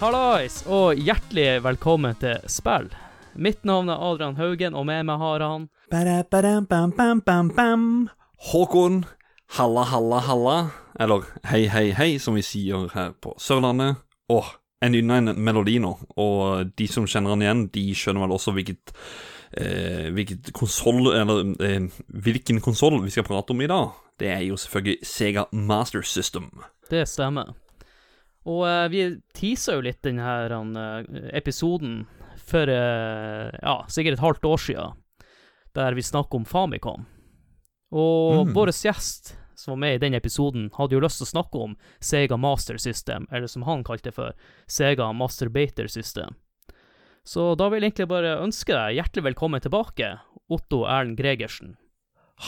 Hallais, og hjertelig velkommen til spill. Mitt navn er Adrian Haugen, og med meg har han. Håkon, halla, halla, halla. Eller hei, hei, hei, som vi sier her på Sørlandet. Åh, jeg nynner en melodi nå, og de som kjenner han igjen, de skjønner vel også hvilket eh, hvilket konsoll, eller eh, hvilken konsoll vi skal prate om i dag. Det er jo selvfølgelig Sega Master System. Det stemmer. Og uh, vi teasa jo litt denne her, eh, episoden for uh, ja, sikkert et halvt år siden, der vi snakker om Famicom. Og Mm. vår gjest som var med i den episoden, hadde jo lyst til å snakke om Sega Master System, eller som han kalte det for, Sega Masturbator System. Så da vil jeg egentlig bare ønske deg hjertelig velkommen tilbake, Otto Erlend Gregersen.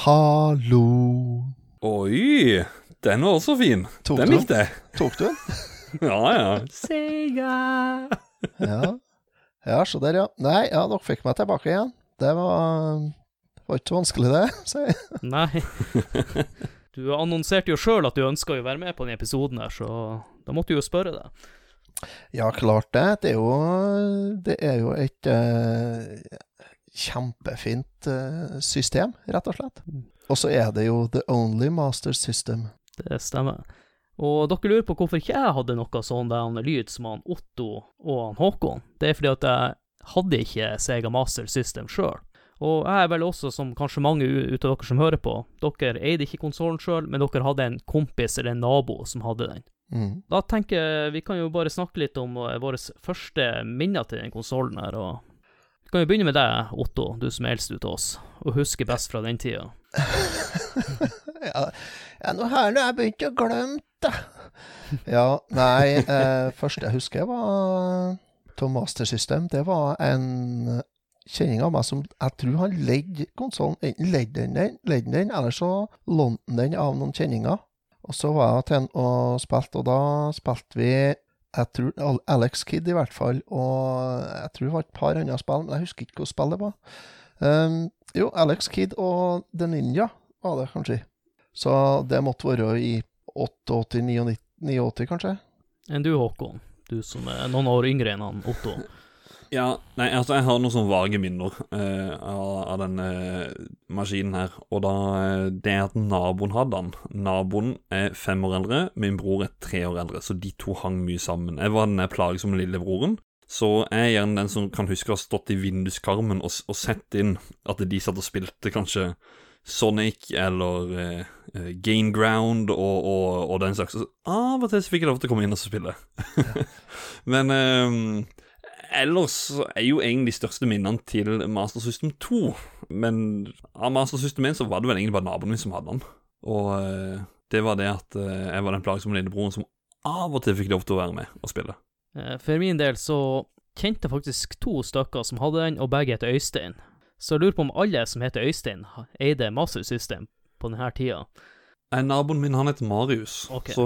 Hallo. Oi, den var også fin. Tok den likte jeg. Tok du den? Ja, ja. Sega! Ja. ja, så der, ja. Nei, ja, dere fikk meg tilbake igjen. Det var, var ikke vanskelig, det. sier jeg, Nei. Du annonserte jo sjøl at du ønska å være med på den episoden her, så da måtte du jo spørre deg. ja, klart det. Det er jo, det er jo et uh, kjempefint uh, system, rett og slett. Og så er det jo the only master system. Det stemmer. Og dere lurer på hvorfor ikke jeg hadde noe sånn der lyd som han Otto og han Håkon. Det er fordi at jeg hadde ikke Sega Master System sjøl. Og jeg er vel også, som kanskje mange ut av dere som hører på, dere eide ikke konsollen sjøl, men dere hadde en kompis eller en nabo som hadde den. Mm. Da tenker jeg vi kan jo bare snakke litt om eh, våre første minner til den konsollen her. og Vi kan jo begynne med deg, Otto, du som er eldst ut av oss, og husker best fra den tida. ja, ja, nå har jeg begynt å glemme det. Ja, nei, eh, første jeg husker var Tom Master System. Det var en kjenning av meg som jeg tror han leide konsollen. Enten leide den, leide den, eller så lånte han den av noen kjenninger. Og så var jeg til han og spilte, og da spilte vi jeg tror Alex Kidd i hvert fall, og jeg tror det var et par andre spill, men jeg husker ikke hvilket spill det var. Um, jo, Alex Kidd og The Ninja var det kanskje. Så det måtte være i 88-89, kanskje. Enn du, Håkon? Du som er noen år yngre enn han Otto. Ja, nei, altså jeg har noen sånne vage minner eh, av, av den eh, maskinen her. Og da eh, det er at naboen hadde den. Naboen er fem år eldre, min bror er tre år eldre, så de to hang mye sammen. Jeg var den plagsomme lillebroren. Så jeg er gjerne den som kan huske å ha stått i vinduskarmen og, og sett inn at de satt og spilte kanskje Sonic eller eh, Gain Ground og, og, og den slags. Så Av og til fikk jeg lov til å komme inn og spille. Men um, Ellers er jo egentlig de største minnene til Master System 2. Men av Master System 1 så var det vel egentlig bare naboen min som hadde den. Og eh, det var det at eh, jeg var den plagsomme lillebroren som av og til fikk lov til å være med og spille. Eh, For min del så kjente jeg faktisk to stykker som hadde den, og begge heter Øystein. Så jeg lurer på om alle som heter Øystein, eide Master System på denne tida. Nei, naboen min han heter Marius, okay. så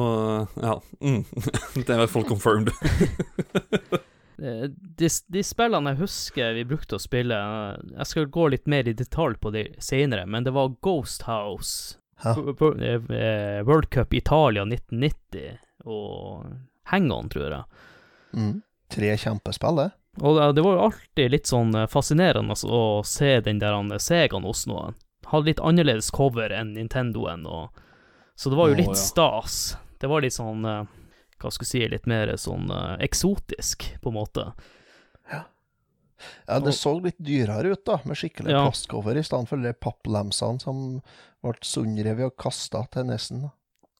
eh, ja. Mm. det er i hvert fall confirmed. Eh, De, de spillene jeg husker vi brukte å spille eh, Jeg skal gå litt mer i detalj på de senere, men det var Ghost House, World Cup Italia 1990 og Hang On, tror jeg. Mm. Tre kjempespill, det. Og det, var jo alltid litt sånn fascinerende å se den der han, Segaen hos noen. Hadde litt annerledes cover enn Nintendoen, og Så det var jo litt litt ja. stas. Det var litt sånn eh, Hva skal jeg si Litt mer sånn eh, eksotisk, på en måte. Ja, det så litt dyrere ut, da, med skikkelig Ja. plastcover i stedet for de papplemsene som ble sundrevet og kasta til nesten.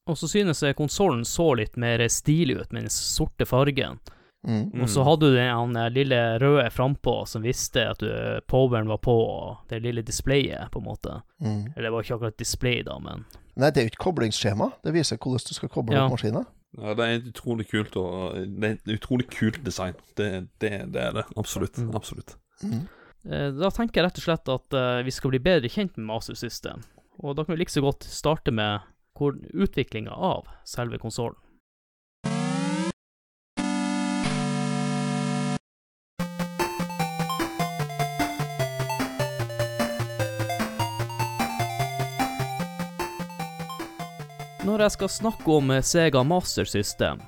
Og så synes jeg konsollen så litt mer stilig ut med den sorte fargen. Mm. Og så hadde du den eh, lille røde frampå som visste at du, poweren var på, og det lille displayet, på en måte. Mm. Eller det var ikke akkurat display, da, men Nei, det er jo ikke koblingsskjema. Det viser hvordan du skal koble Ja. opp maskinen. Ja, det er et utrolig kult og Det er et utrolig kult design. Det, det, det er det. Absolutt. Mm. Absolutt. Mm. Eh, Da tenker jeg rett og slett at eh, vi skal bli bedre kjent med Master System. Og da kan vi like så godt starte med utviklinga av selve konsollen. Når jeg skal snakke om eh, Sega Master System,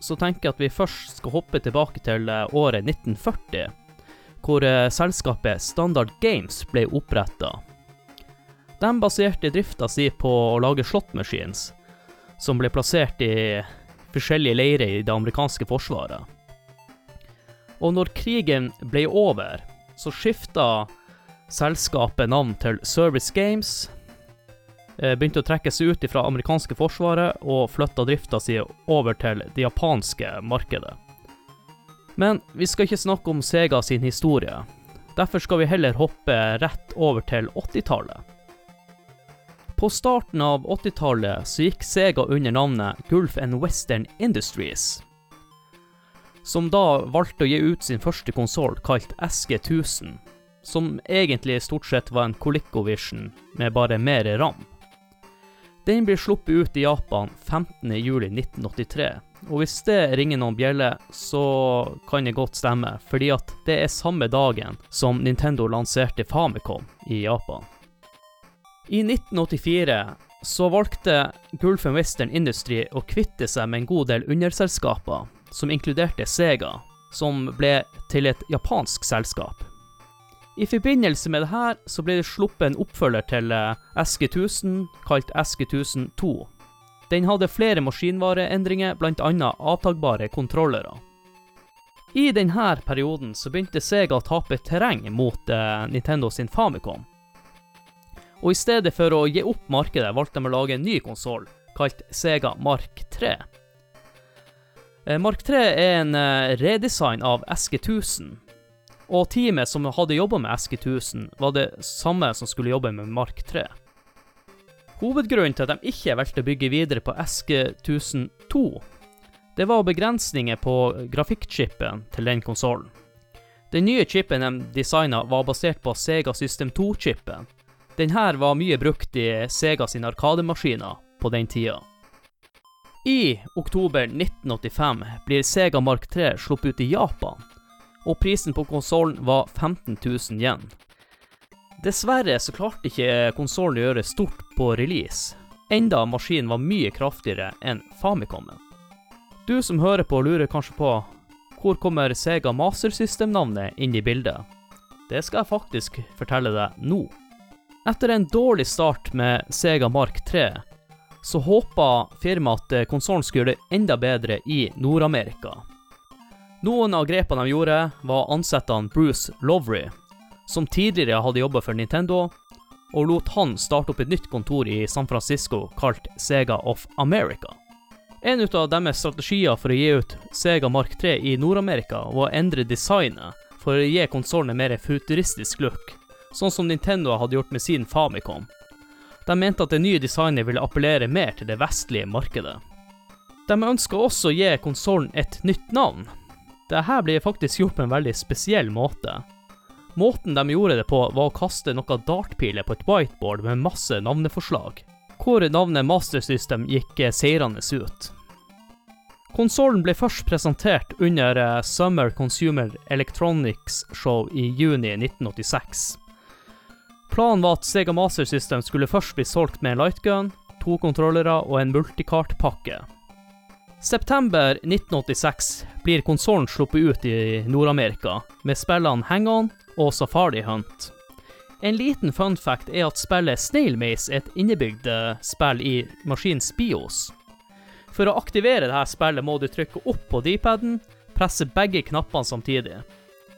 så tenker jeg at vi først skal hoppe tilbake til eh, året 1940, hvor eh, selskapet Standard Games ble oppretta. De baserte drifta si på å lage slot machines, som ble plassert i forskjellige leirer i det amerikanske forsvaret. Og når krigen ble over, så skifta selskapet navn til Service Games, begynte å trekke seg ut fra amerikanske forsvaret og flytta drifta si over til det japanske markedet. Men vi skal ikke snakke om Sega sin historie. Derfor skal vi heller hoppe rett over til 80-tallet. På starten av 80-tallet så gikk Sega under navnet Gulf and Western Industries, som da valgte å gi ut sin første konsoll kalt SG1000, som egentlig stort sett var en ColecoVision med bare mer ram. Den blir sluppet ut i Japan 15.07.1983, og hvis det ringer noen bjeller, så kan det godt stemme, fordi at det er samme dagen som Nintendo lanserte Famicom i Japan. I 1984 så valgte Gulf Western Industry å kvitte seg med en god del underselskaper, som inkluderte Sega, som ble til et japansk selskap. I forbindelse med dette så ble det sluppet en oppfølger til eh, SG1000, kalt SG1002. Den hadde flere maskinvareendringer, bl.a. avtagbare kontrollere. I denne perioden så begynte Sega å tape terreng mot eh, Nintendo sin Famicom og i stedet for å gi opp markedet, valgte de å lage en ny konsoll, kalt Sega Mark 3. Eh, Mark 3 er en eh, redesign av SG1000, og teamet som hadde jobba med SG1000, var det samme som skulle jobbe med Mark 3. Hovedgrunnen til at de ikke valgte å bygge videre på SG1002, det var begrensninger på grafikkchipen til den konsollen. Den nye chipen de designa, var basert på Sega System 2-chipen, Denne var mye brukt i Sega sine arkademaskiner på den tida. I oktober 1985 blir Sega Mark 3 sluppet ut i Japan, og prisen på konsollen var 15 000 yen. Dessverre så klarte ikke konsollen å gjøre stort på release, enda maskinen var mye kraftigere enn Famicomen. Du som hører på lurer kanskje på hvor kommer Sega Master System-navnet inn i bildet? Det skal jeg faktisk fortelle deg nå. Etter en dårlig start med Sega Mark 3, så håpa firmaet at konsollen skulle gjøre det enda bedre i Nord-Amerika. Noen av grepene de gjorde, var å ansette han Bruce Lovery, som tidligere hadde jobba for Nintendo, og lot han starte opp et nytt kontor i San Francisco kalt Sega of America. En av deres strategier for å gi ut Sega Mark 3 i Nord-Amerika var å endre designet for å gi konsollen en mer futuristisk look, sånn som Nintendo hadde gjort med sin Famicom. De mente at det nye designet ville appellere mer til det vestlige markedet. De ønska også å gi konsollen et nytt navn. Dette ble faktisk gjort på en veldig spesiell måte. Måten de gjorde det på, var å kaste noen dartpiler på et whiteboard med masse navneforslag, hvor navnet Master System gikk seirende ut. Konsollen ble først presentert under eh, Summer Consumer Electronics Show i juni 1986. Planen var at Sega Master System skulle først bli solgt med en lightgun, to kontrollere og en multicart-pakke. September 1986 blir konsollen sluppet ut i Nord-Amerika, med spillene Hang On og Safari Hunt. En liten fun fact er at spillet Snail Maze er et innebygd eh, spill i maskinens BIOS. For å aktivere dette spillet må du trykke opp på D-paden, presse begge knappene samtidig.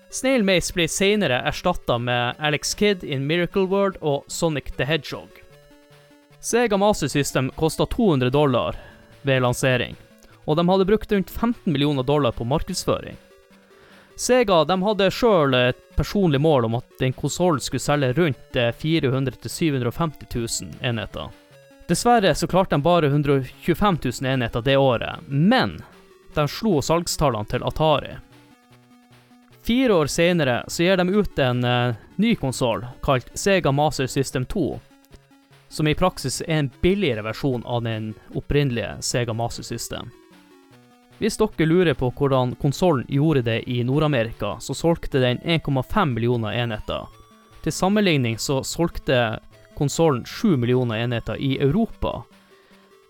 Snail Maze blir senere erstatta med Alex Kidd in Miracle World og Sonic the Hedgehog. Sega Master System kosta 200 dollar ved lansering, og de hadde brukt rundt 15 millioner dollar på markedsføring. Sega de hadde sjøl et personlig mål om at en konsoll skulle selge rundt 400 000-750 000 enheter. Dessverre så klarte de bare 125 000 enheter det året, men de slo salgstallene til Atari. Fire år senere så gir de ut en uh, ny konsoll kalt Sega Master System 2, som i praksis er en billigere versjon av den opprinnelige Sega Master System. Hvis dere lurer på hvordan konsollen gjorde det i Nord-Amerika, så solgte den 1,5 millioner enheter. Til sammenligning så solgte konsollen 7 millioner enheter i Europa,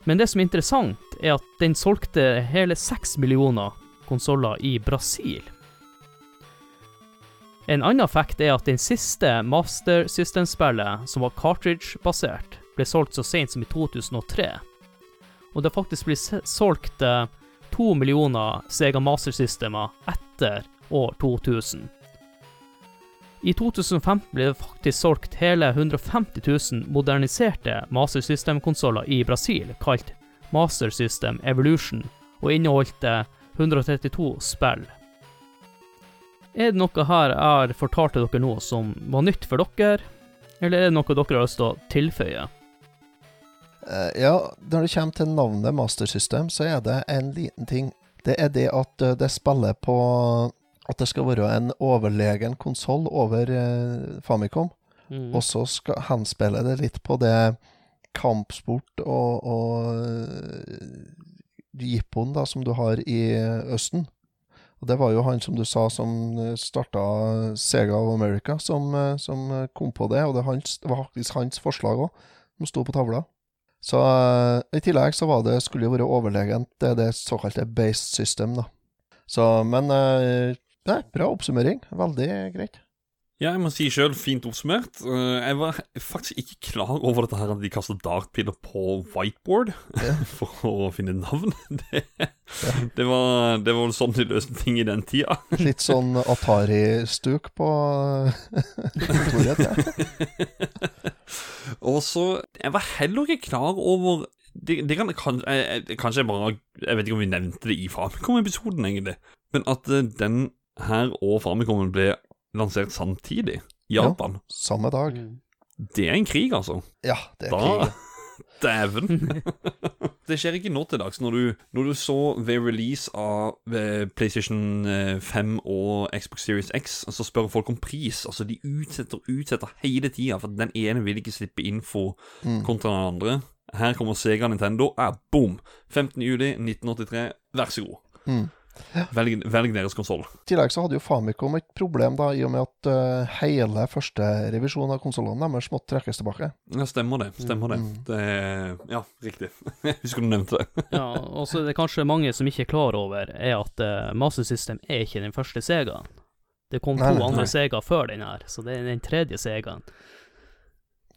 Men det som er interessant, er at den solgte hele 6 millioner konsoller i Brasil. En annen fact er at den siste Master System-spillet, som var cartridge-basert, ble solgt så sent som i 2003. Og det har faktisk blitt solgt eh, to millioner Sega Master Systemer etter år 2000. I 2015 ble det faktisk solgt hele 150 000 moderniserte Master System-konsoller i Brasil, kalt Master System Evolution, og inneholdt eh, 132 spill. Er det noe her jeg har fortalt dere nå som var nytt for dere, eller er det noe dere har lyst til å tilføye? Eh, ja, når det kommer til navnet Master System, så er det en liten ting. Det er det at eh, det spiller på at det skal være en overlegen konsoll over eh, Famicom. Mm. Og så skal henspille det litt på det kampsport og, og jippon da, som du har i Østen. Og det var jo han som du sa som starta Sega of America, som, som kom på det. Og det, hans, det var faktisk hans forslag òg, som sto på tavla. Så eh, i tillegg så var det, skulle jo være overlegent, det er det såkalte base system, da. Så, men det Nei, bra oppsummering. Veldig greit. Ja, jeg må si sjøl, fint oppsummert. Eh, Jeg var faktisk ikke klar over dette her at de kastet dartpinner på whiteboard Ja. for å finne navn. Det, det, var, det var sånn de løste ting i den tida. Litt sånn Atari-stuk på kontoret. Ja. Og så Jeg var heller ikke klar over det, det kan, kan, jeg, jeg- Kanskje jeg bare Jeg vet ikke om vi nevnte det i Famicom-episoden, egentlig. Men at eh, den her og Famicom ble lansert samtidig i Ja. Samme dag. Mm. Det er en krig, altså. Ja, det er Da krig. Dæven. det skjer ikke nå til dags. Når du, når du så ved release av eh, PlayStation eh, 5 og Xbox Series X, så spør folk om pris. Altså, de utsetter og utsetter hele tida, for den ene vil ikke slippe info Mm. kontra den andre. Her kommer Sega Nintendo. Ah, boom! 15. juli 1983, vær så god. Mm. Velg, velg deres konsoll. I tillegg så hadde jo Famicom et problem, da, i og med at uh, hele første revisjon av konsollene deres måtte trekkes tilbake. Ja, stemmer det. Stemmer det. Mm. det ja, riktig. Jeg husker du nevnte det. Ja, og så er det kanskje mange som ikke er klar over, er at uh, Master System er ikke den første Segaen. Det kom Nei, to nei, andre Segaer før den her, så det er den tredje Segaen.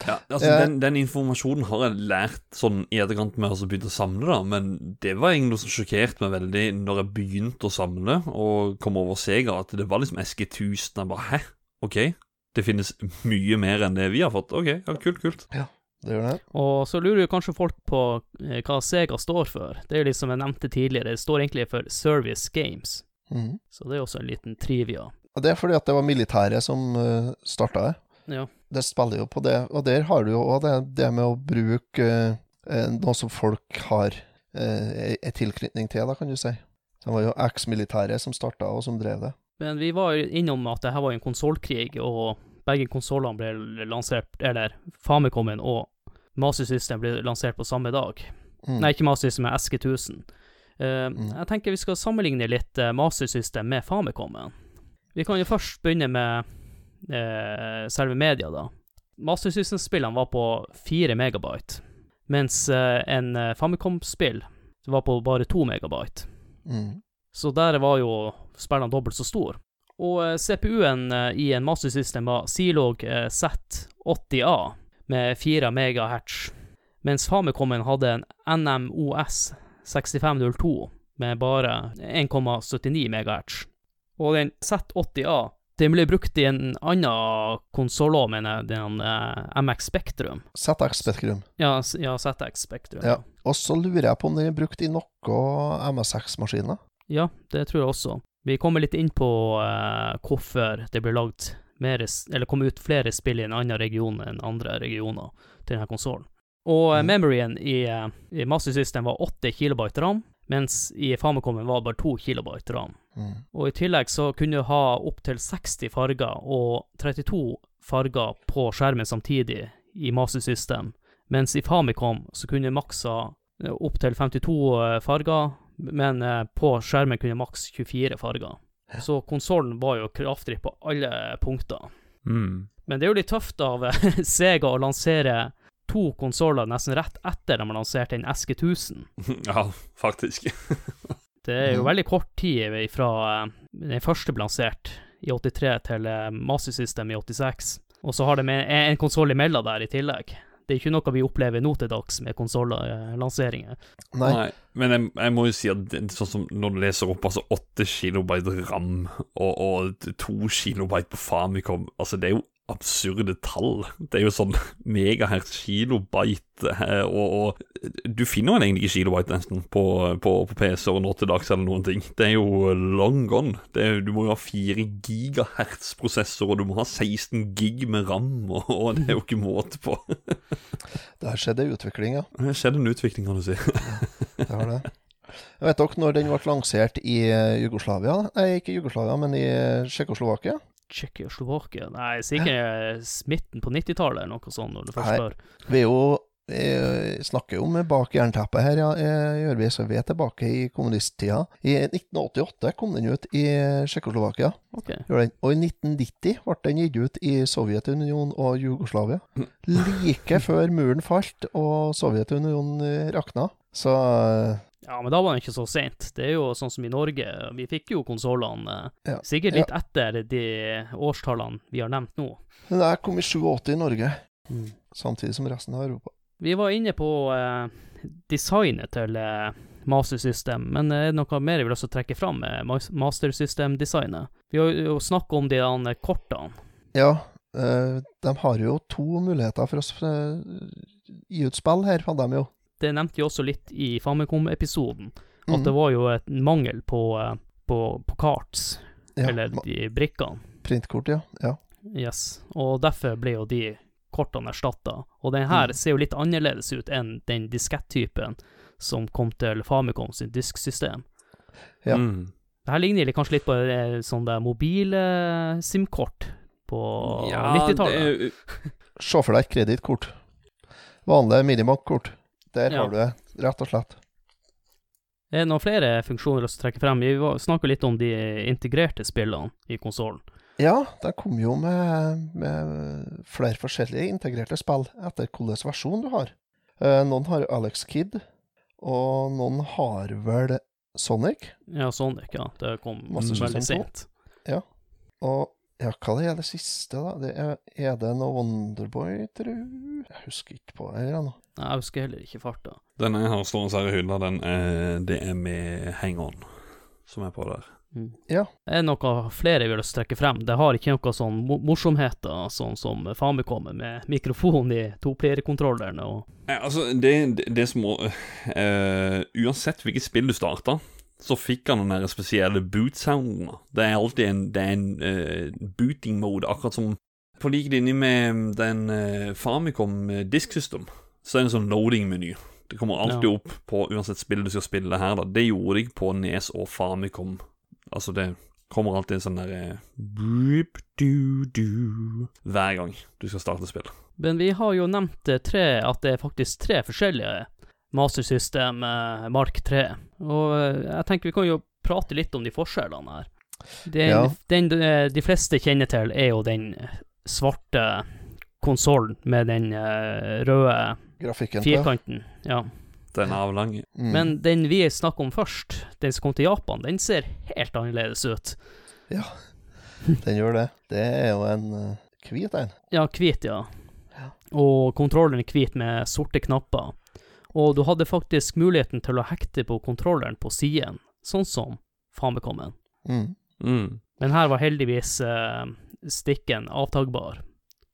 Ja, altså Eh. den, den informasjonen har jeg lært sånn i etterkant med å begynne å samle, da, men det var egentlig noe som sjokkerte meg veldig når jeg begynte å samle og kom over Sega, at det var liksom SG1000. Jeg bare hæ? OK? Det finnes mye mer enn det vi har fått. OK, ja, kult, kult. Ja. Det gjør det. Og så lurer jo kanskje folk på eh, hva Sega står for. Det er jo liksom jeg nevnte tidligere, det står egentlig for Service Games. Mm. Så det er også en liten trivia. Og det er fordi at det var militæret som uh, starta det. Ja. Det spiller jo på det, og der har du jo òg det, det med å bruke eh, noe som folk har eh, en tilknytning til, da, kan du si. Det var jo eks-militæret som starta, og som drev det. Men vi var innom at det her var en konsollkrig, og begge konsollene ble lansert, eller Famicomen og Master System ble lansert på samme dag. Mm. Nei, ikke Master System, men SG1000. Eh, Mm. Jeg tenker vi skal sammenligne litt eh, Master System med Famicomen. Vi kan jo først begynne med eh, selve media, da. Master System-spillene var på 4 megabyte, mens eh, en eh, Famicom-spill var på bare 2 megabyte. Mm. Så der var jo spillene dobbelt så stor. Og eh, CPU-en eh, i en Master System var Zilog eh, Z80A med 4 MHz, mens Famicomen hadde en NMOS 6502 med bare 1,79 MHz. Og den Z80A den ble brukt i en annen konsoll òg, mener jeg, den uh, MX Spektrum. ZX Spektrum. Ja, ja ZX Spektrum. Ja. Og så lurer jeg på om den er brukt i noen MSX-maskiner. Ja, det tror jeg også. Vi kommer litt inn på uh, hvorfor det ble lagd mer, eller kom ut flere spill i en annen region enn andre regioner til denne konsollen. Og eh, Mm. memoryen i, eh, i Master System var 8 kilobyte ram, mens i Famicom var bare 2 kilobyte ram. Mm. Og i tillegg så kunne du ha opptil 60 farger og 32 farger på skjermen samtidig i Master System, mens i Famicom så kunne du maks ha eh, opptil 52 eh, farger, men eh, på skjermen kunne maks 24 farger. Så konsollen var jo kraftig på alle punkter. Mm. Men det er jo litt tøft av Sega å lansere to konsoller nesten rett etter de har lansert den SG1000. Ja, faktisk. Det er jo Mhm. veldig kort tid fra eh, den første lansert i 83 til eh, Master System i 86. Og så har de en, en konsoll imellom der i tillegg. Det er ikke noe vi opplever nå til dags med konsollanseringer. Nei. Nei, men jeg, jeg må jo si at det, sånn som når du leser opp altså 8 kilobyte ram og, og 2 kilobyte på Famicom Altså, det er jo absurde tall. Det er jo sånn megahertz kilobyte, eh, og, og du finner jo egentlig ikke kilobyte nesten på, på, på PC-er nå til dags eller noen ting. Det er jo long gone. Det er, du må jo ha 4 gigahertz prosessor, og du må ha 16 gig med ram, og, og det er jo ikke måte på. Der skjedde utvikling, ja. Det skjedde en utvikling, kan du si. Det har det. Jeg vet dere når den ble lansert i eh, Jugoslavia? Nei, ikke Jugoslavia, men i eh, Tsjekkoslovakia? Tsjekkoslovakia Nei, sikkert smitten på 90-tallet eller noe sånt, når du først spør. Vi er jo eh, snakker jo om bak jernteppet her, ja, gjør vi, så vi er tilbake i kommunisttida. I 1988 kom den ut i Tsjekkoslovakia. Okay. Og i 1990 ble den gitt ut i Sovjetunionen og Jugoslavia. Like før muren falt og Sovjetunionen rakna. Så Ja, men da var det ikke så sent. Det er jo sånn som i Norge. Vi fikk jo konsollene eh, Ja. sikkert litt etter de årstallene vi har nevnt nå. Men der kom i 87 i Norge, Mm. samtidig som resten av Europa. Vi var inne på eh, designet til eh, Master System, men er det noe mer jeg vil også trekke fram med Mas- Master System-designet? Vi har jo snakket om de der kortene. Ja, eh, de har jo to muligheter for å eh, gi ut spill her, hadde de jo. Det nevnte vi også litt i Famicom-episoden, at mm. det var jo et mangel på, eh, på, på cards, Ja, eller de brikkene. Printkort, ja. ja. Yes, og derfor ble jo de kortene erstatta. Og den her Mm. ser jo litt annerledes ut enn den diskett-typen som kom til Famicom sin disksystem. Ja. Mm. Det her ligner kanskje litt på eh, sånn der mobile SIM-kort på Ja, 90-tallet. Se for deg et kredittkort. Vanlig Minimac-kort. Der Ja. har du det, rett og slett. Det Er noen flere funksjoner å trekke frem? Vi snakker litt om de integrerte spillene i konsollen. Ja, de kom jo med, med flere forskjellige integrerte spill etter hvilken versjon du har. Eh, noen har Alex Kid, og noen har vel Sonic. Ja, Sonic, ja. Det kom Masse veldig sent. Ja. Og ja, hva det er det siste, da? Det er, er det noe Wonderboy, tru? Jeg husker ikke på det her nå. Nei, Jeg husker heller ikke farta. Den jeg har stående her i hylla, den er, det er med hang-on som er på der. Mm. Ja. Er noe flere jeg vil trekke frem? Det har ikke noe sånn mo morsomheter, sånn som Famicom med mikrofon i toplayerkontrollerne og Nei, altså, det, det, det som må uh, Uansett hvilket spill du starta, så fikk han den der spesielle boot-sounden. Det er alltid en, det er en uh, booting mode, akkurat som På lik linje med den uh, Famicom eh, Disk System, så er det en sånn loading-meny. Det kommer alltid Ja. opp på uansett spill du skal spille her. da Det gjorde jeg på Nes og Famicom. Altså, det kommer alltid en sånn derre Hver gang du skal starte spill. Men vi har jo nevnt eh, tre, at det er faktisk tre forskjellige Master System eh, Mark 3. Og eh, jeg tenker vi kan jo prate litt om de forskjellene her. Den, Ja. den eh, de fleste kjenner til, er jo den svarte konsollen med den eh, røde Grafikken firkanten. Ja. Den avlange. Mm. Men den vi snakker om først, den som kom til Japan, den ser helt annerledes ut. Ja, Den gjør det. Det er jo en hvit en. Ja, hvit, ja. Ja. Og kontrollen er hvit med sorte knapper. Og du hadde faktisk muligheten til å hekte på kontrolleren på siden, sånn som Famekommen. Mm. Mm. Men her var heldigvis uh, stikken avtagbar,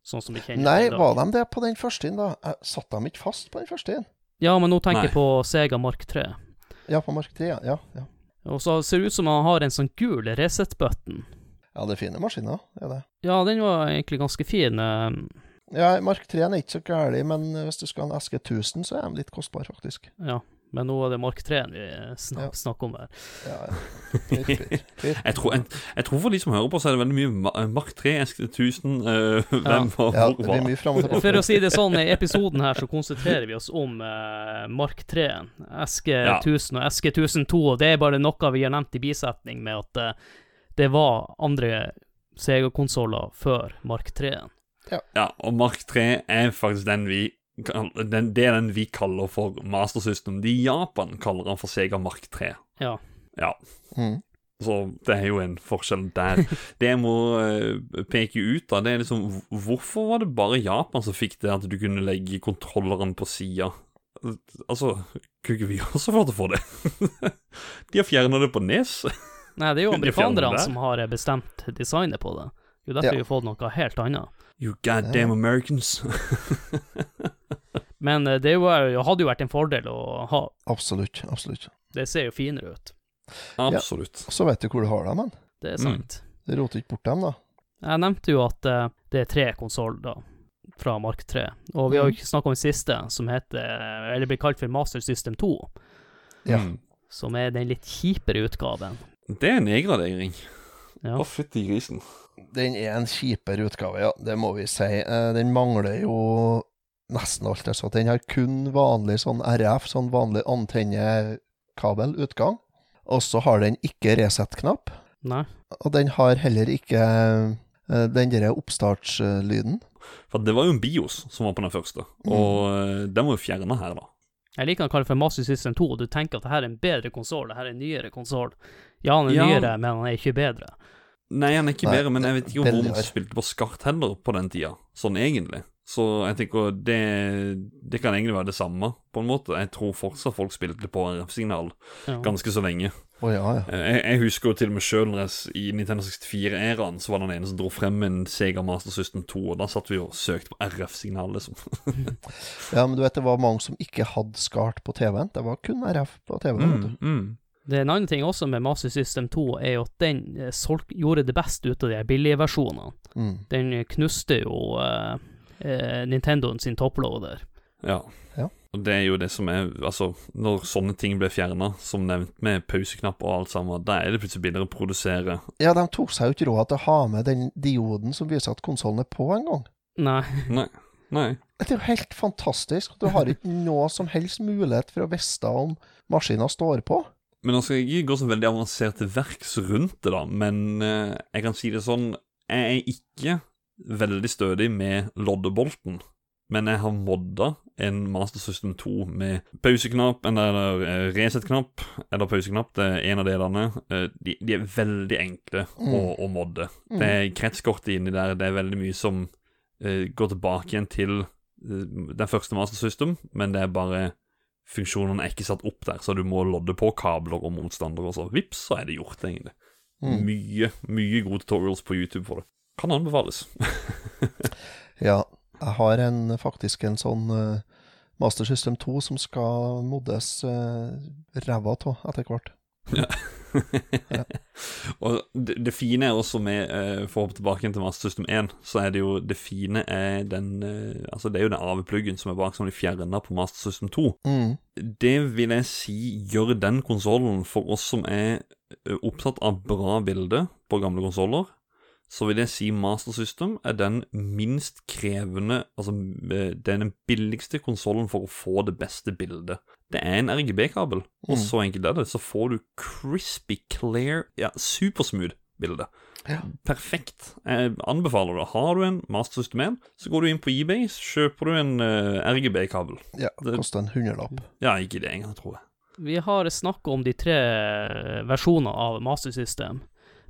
sånn som vi kjenner Nei, i dag. var de det på den første inn, da? Satt de ikke fast på den første inn? Ja, men nå tenker jeg på Sega Mark 3. Ja, på Mark 3, ja. ja. ja. Og så ser det ut som han har en sånn gul reset-button. Ja, det er fine maskiner, er det. Ja, den var egentlig ganske fin. eh, Ja, Mark 3 er ikke så gærlig, men hvis du skal ha en SG1000, så er de litt kostbare, faktisk. Ja, men nå er det Mark 3 vi snak Ja. snakker om her. Ja, ja. Litt. Jeg tror, jeg, jeg tror for de som hører på, så er det veldig mye Mark 3, SG-1000 uh, Hvem var Ja, hvor det blir var? mye fram og tilbake. For å si det sånn, i episoden her så konsentrerer vi oss om uh, Mark 3, SG1000 og SG1002, og det er bare noe vi har nevnt i bisetning med at uh, det var andre Sega-konsoller før Mark 3. Ja, og Mark 3 er faktisk den vi den, Det er den vi kaller for Master System. De i Japan kaller han for Sega Mark 3. Ja. Ja. Mm. Så det er jo en forskjell der. Det jeg må eh, peke ut, da, det er liksom Hvorfor var det bare Japan som fikk det at du kunne legge kontrolleren på sida? Altså, kunne ikke vi også få det få det? De har fjerna det på Nes. Nei, det er jo amerikanerne som har bestemt designet på det. Det jo derfor Ja. vi har fått noe helt annet. You goddamn Americans. Men eh, det var hadde jo vært en fordel å ha. Absolutt. Absolutt. Det ser jo finere ut. Absolutt. Så vet du hvor du har dem, men. Det er Mm. sant. Du roter ikke bort dem, da. Jeg nevnte jo at uh, det er tre konsoller fra Mark 3, og vi har jo ikke snakka om den siste, som heter Eller blir kalt for Master System 2, Ja. Mm. som er den litt kjipere utgaven. Det er en nedgradering. Ja. Å, fytti grisen. Den er en kjipere utgave, ja. Det må vi si. Eh, Den mangler jo nesten alt. Altså. Den har kun vanlig sånn RF, sånn vanlig antennekabelutgang. Og så har den ikke reset-knapp. Nei. Og den har heller ikke eh, den derre oppstartslyden. For det var jo en BIOS som var på den første, Mm. og mm. den var jo fjerna her, da. Jeg liker å kalle det for Master System 2, og du tenker at det her er en bedre konsoll, det her er en nyere konsoll. Ja, han er Ja. nyere, men han er ikke bedre. Nei, han er ikke Nei, bedre, men jeg vet ikke om man spilte på skart heller på den tida, sånn egentlig. Så jeg tenker det, det kan egentlig være det samme, på en måte. Jeg tror fortsatt folk spilte på RF-signal Ja. ganske så lenge. Oh, ja, ja. Eh, Jeg, jeg husker jo til og med sjøl i Nintendo 64-æraen så var det den ene som dro frem en Sega Master System 2, og da satt vi og søkte på RF-signal, liksom. Ja, men du vet, det var mange som ikke hadde skart på TV-en. Det var kun RF på TV-en. Mm, mm. Det er en annen ting også med Master System 2, er jo at den eh, solg, gjorde det best ut av de billige versjonene. Mm. Den knuste jo uh, uh, Nintendoen sin topploader. Ja. Ja. Og det er jo det som er Altså, når sånne ting ble fjerna, som nevnt med pauseknapp og alt sammen, da er det plutselig billigere å produsere. Ja, de tok seg jo ikke råd til å ha med den dioden som viser at konsollen er på engang. Nei. Nei. Nei. Det er jo helt fantastisk. Du har ikke noe som helst mulighet for å vite om maskina står på. Men nå skal jeg ikke gå så veldig avansert til verks rundt det, da. Men eh, jeg kan si det sånn Jeg er ikke veldig stødig med loddebolten. Men jeg har modda en Master System 2 med pauseknapp, eller eh, reset-knapp, eller pauseknapp. Det er en av delene. Eh, de, de er veldig enkle å, Mm. å modde. Mm. Det er kretskortet inni der. Det er veldig mye som eh, går tilbake igjen til eh, den første Master System, men det er bare funksjonene er ikke satt opp der, så du må lodde på kabler og motstandere, og så vips, så er det gjort, egentlig. Mm. Mye, mye gode tutorials på YouTube for det. Kan anbefales. Ja, jeg har en, faktisk en sånn uh, Master System 2 som skal moddes uh, ræva av etter hvert. og det, det fine er også med uh, For å hoppe tilbake til Master System 1, så er det jo Det fine er den uh, Altså, det er jo den AV-pluggen som er bak, som de fjerna på Master System 2. Mm. Det vil jeg si gjør den konsollen for oss som er eh, opptatt av bra bilde på gamle konsoller, så vil jeg si Master System er den minst krevende Altså, det er den billigste konsollen for å få det beste bildet. Det er en RGB-kabel, og Mm. så enkelt er det. Så får du crispy, clear, ja, supersmooth bilde. Ja. Perfekt. Jeg anbefaler det. Har du en Master System 1, så går du inn på eBay, så kjøper du en uh, RGB-kabel. Ja, Det- koster en hundrelapp. Ja, ikke det engang, tror jeg. Vi har snakka om de tre versjoner av Master System,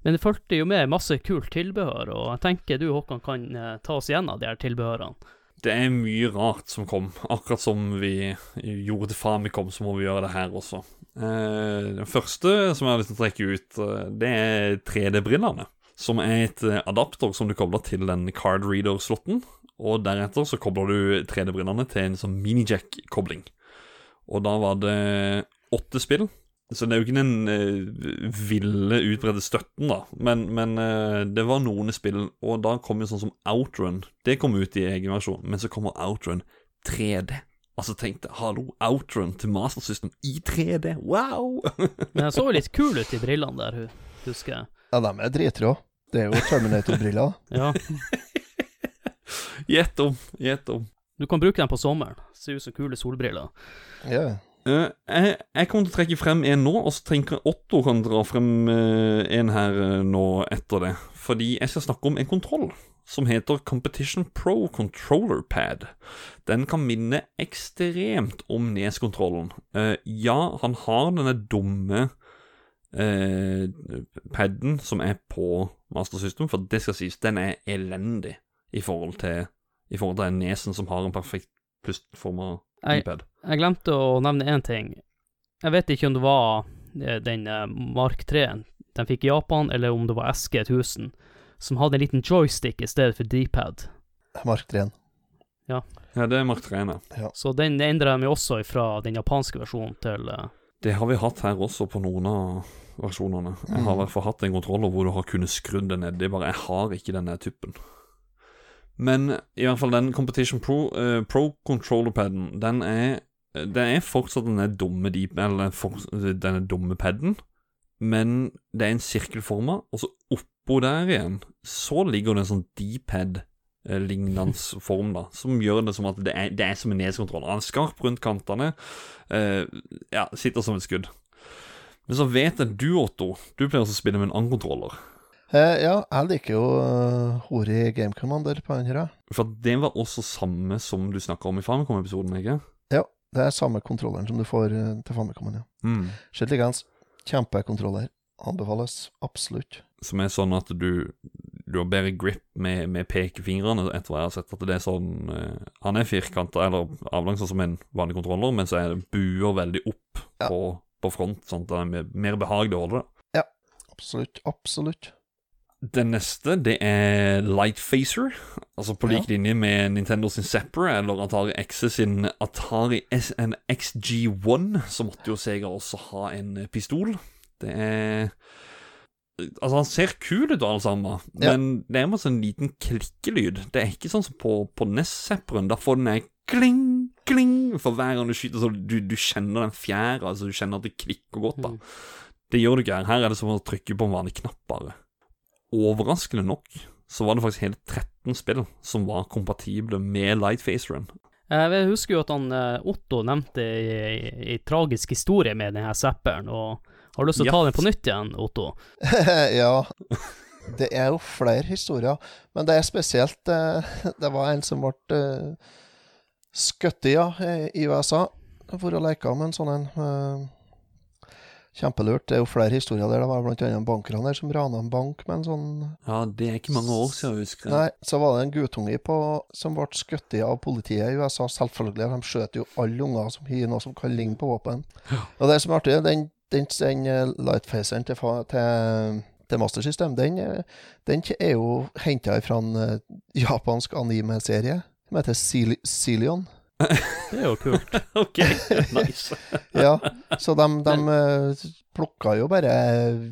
men det fulgte jo med masse kult tilbehør, og jeg tenker du, Håkan, kan eh, ta oss gjennom de her tilbehørene. Det er mye rart som kom. Akkurat som vi gjorde til Famicom, så må vi gjøre det her også. Eh, den første som jeg har lyst til å trekke ut, eh, det er 3D-brillene. Som er et eh, adapter som du kobler til den card reader-slotten. Og deretter så kobler du 3D-brillene til en sånn minijack-kobling. Og da var det åtte spill. Så det er jo ikke den eh, ville, utbredte støtten, da. Men, men eh, det var noen spill, og da kom jo sånn som Outrun. Det kom ut i egen versjon, men så kommer Outrun 3D. Altså tenkte hallo, Outrun til Master System i 3D, wow! Men jeg så jo litt kul ut i brillene der, hu- husker jeg. Ja, de er dritrå. Det er jo Terminator-briller. Ja. Gjett om, gjett om. Du kan bruke dem på sommeren. Ser ut som kule solbriller. Ja. Eh, jeg, jeg kommer til å trekke frem en nå, og så tenker jeg Otto kan dra frem eh, en her eh, nå etter det. Fordi jeg skal snakke om en kontroll som heter Competition Pro Controller Pad. Den kan minne ekstremt om Nes-kontrollen. Ja, han har denne dumme paden som er på Master System, for det skal sies, den er elendig i forhold til i forhold til nesen som har en perfekt plystforma iPad. Jeg glemte å nevne én ting. Jeg vet ikke om det var eh, den eh, Mark 3-en de fikk i Japan, eller om det var SG1000, som hadde en liten joystick i stedet for D-pad. Mark 3-en. Ja, ja, det er Mark 3-en, ja. Så den endra de jo også fra den japanske versjonen til eh, Det har vi hatt her også på noen av versjonene. Jeg har i hvert fall hatt en kontroller hvor du har kunnet skrudd det nedi, bare jeg har ikke denne tuppen. Men i hvert fall den Competition Pro, uh, Pro Controller-paden, den er Det er fortsatt denne dumme deep, eller for, denne dumme paden, men det er en sirkelforma, og så oppå der igjen så ligger det en sånn D-pad-lignende form, da, som gjør det som at det er, det er som en neskontroller. Han er skarp rundt kantene, eh, ja, sitter som et skudd. Men så vet jeg du, Otto, du pleier å spille med en annen kontroller. Eh, ja, jeg liker jo uh, Hori Game Commander på andre. For det var også samme som du snakka om i Famicom-episoden, ikke? Ja, det er samme kontrolleren som du får eh, til Famicom. Ja. Mm. Likeens. Kjempekontroller. Anbefales absolutt. Som er sånn at du Du har bedre grip med, med pekefingrene, etter hva jeg har sett. At det er sånn uh, Han er firkanta, eller avlang som en vanlig kontroller, men så er det buer veldig opp Ja. på, på front, sånn at det er mer, behag å holde det. Absolutt. Absolutt. Den neste, det er Lightfacer. Altså på lik Ja. linje med Nintendo sin Zapper eller Atari X sin Atari SNXG1, så måtte jo Sega også ha en eh, pistol. Det er Altså, han ser kul ut, alle sammen, Ja. men det er med sånn liten klikkelyd. Det er ikke sånn som på, på NES-Zapperen. Da får den ei kling, kling for hver gang du skyter, så du, du kjenner den fjæra, altså du kjenner at det klikker godt, da. Mm. Det gjør du ikke her. Her er det som å trykke på en vanlig knapp, bare. Overraskende nok så var det faktisk hele 13 spill som var kompatible med Lightphaseren. Jeg husker jo at han eh, Otto nevnte ei tragisk historie med denne zapperen, og har du lyst til å ta Ja. den på nytt igjen, Otto? ja. Det er jo flere historier, men det er spesielt eh, Det var en som ble skutt i ja, i USA for å leke med en sånn en. Kjempelurt. Det er jo flere historier der. Det var annet en bankraner som rana en bank med en sånn Ja, det er ikke mange år siden, husker jeg. Nei, så var det en guttunge på, som ble skutt av politiet i USA. Selvfølgelig. De skjøt jo alle unger som har noe som kan ligne på våpen. Og det som er artig, den, den, den eh, lightfaceren til, til, til Master System, den, eh, den er jo henta fra en eh, japansk anime-serie som heter Celi- Celion. Det er jo kult. ok, nice. Ja, så de, de eh, plukka jo bare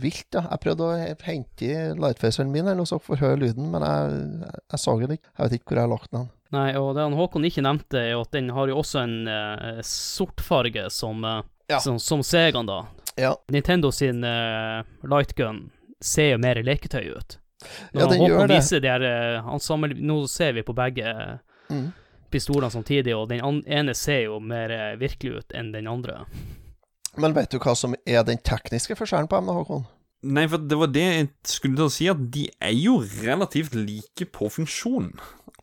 vilt, da. Jeg prøvde å hente i lightfaceren min her nå, så får høre lyden, men jeg, jeg, så den ikke. Jeg vet ikke hvor jeg har lagt den. Nei, og det han Håkon ikke nevnte, er jo at den har jo også en uh, sortfarge som, uh, Ja. som, som Segaen, da. Ja, Nintendo sin uh, lightgun ser jo mer leketøy ut. Når Ja, den Håkon gjør det. viser de her eh, han sammen, Nå ser vi på begge mm. Pistolene samtidig, og den ene ser jo mer eh, virkelig ut enn den andre. Men vet du hva som er den tekniske forskjellen på Håkon? Nei, for det var det jeg skulle til å si, at de er jo relativt like på funksjon.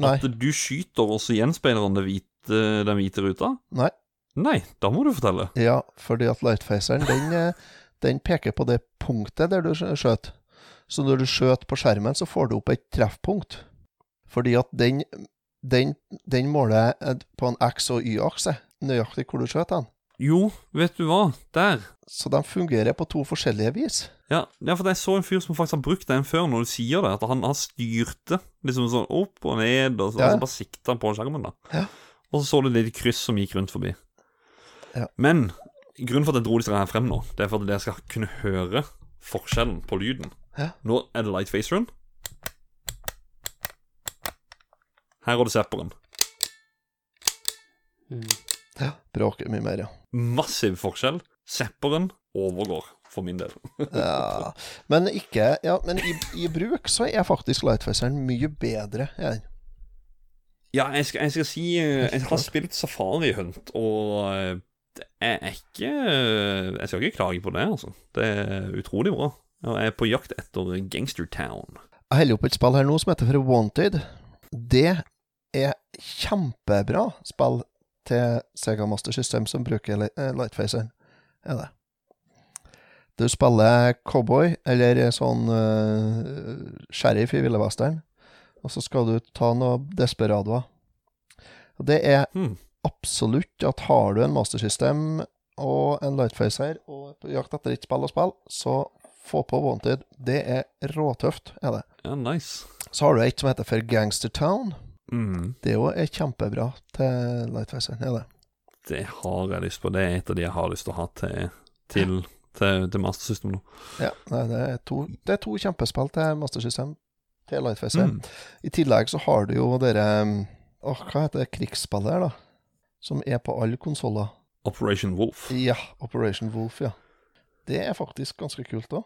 Nei. At du skyter, og så gjenspeiler han hvite, den hvite ruta. Nei. Nei, da må du fortelle. Ja, fordi at lightfaceren, den, eh, den peker på det punktet der du skj- skjøt. Så når du skjøt på skjermen, så får du opp et treffpunkt. Fordi at den, den, den måler eh, på en X- og Y-akse nøyaktig hvor du skjøt den. Jo, vet du hva? Der. Så de fungerer på to forskjellige vis. Ja, ja, for jeg så en fyr som faktisk har brukt den før, når du sier det. At han, han styrte liksom sånn opp og ned, og så, Ja. og så bare sikta på skjermen. da Ja. Og så så du et lite kryss som gikk rundt forbi. Ja. Men grunnen for at jeg dro disse her frem nå, det er for at dere skal kunne høre forskjellen på lyden. Ja. Nå er det lightfaceren. Her har du sepperen. Mm. Ja. Bråker mye mer, ja. Massiv forskjell. Sepperen overgår, for min del. ja. Men ikke Ja, men i, i bruk så er faktisk lightfaceren mye bedre. Jeg. Ja, jeg skal, jeg skal si eh, Jeg har spilt Safari Hunt, og det Jeg er ikke Jeg skal ikke klage på det, altså. Det er utrolig bra. Jeg er på jakt etter Gangster Town. Jeg holder opp et spill her nå som heter for Wanted. Det er kjempebra spill til Sega Master System som bruker eh, Lightfaceren. Er det. Du spiller cowboy, eller sånn uh, sheriff i Ville Western, og så skal du ta noe desperadoer. Og det er Hmm. absolutt at har du en Master System og en Lightfacer og er på jakt etter et spill å spille, så få på Wanted. Det er råtøft, er det. Ja, nice. Så har du et som heter for Gangster Town. Mm. Det òg er kjempebra til Lightfacer, er det. Det har jeg lyst på. Det er et av de jeg har lyst til å ha til, til, til, til Master System nå. Ja, nei, det, er to, det er to kjempespill til Master System til Lightfacer. Mm. I tillegg så har du jo dere Åh, hva heter det krigsspillet her, da? Som er på alle konsoller. Operation Wolf. Ja, Operation Wolf, ja. Det er faktisk ganske kult òg.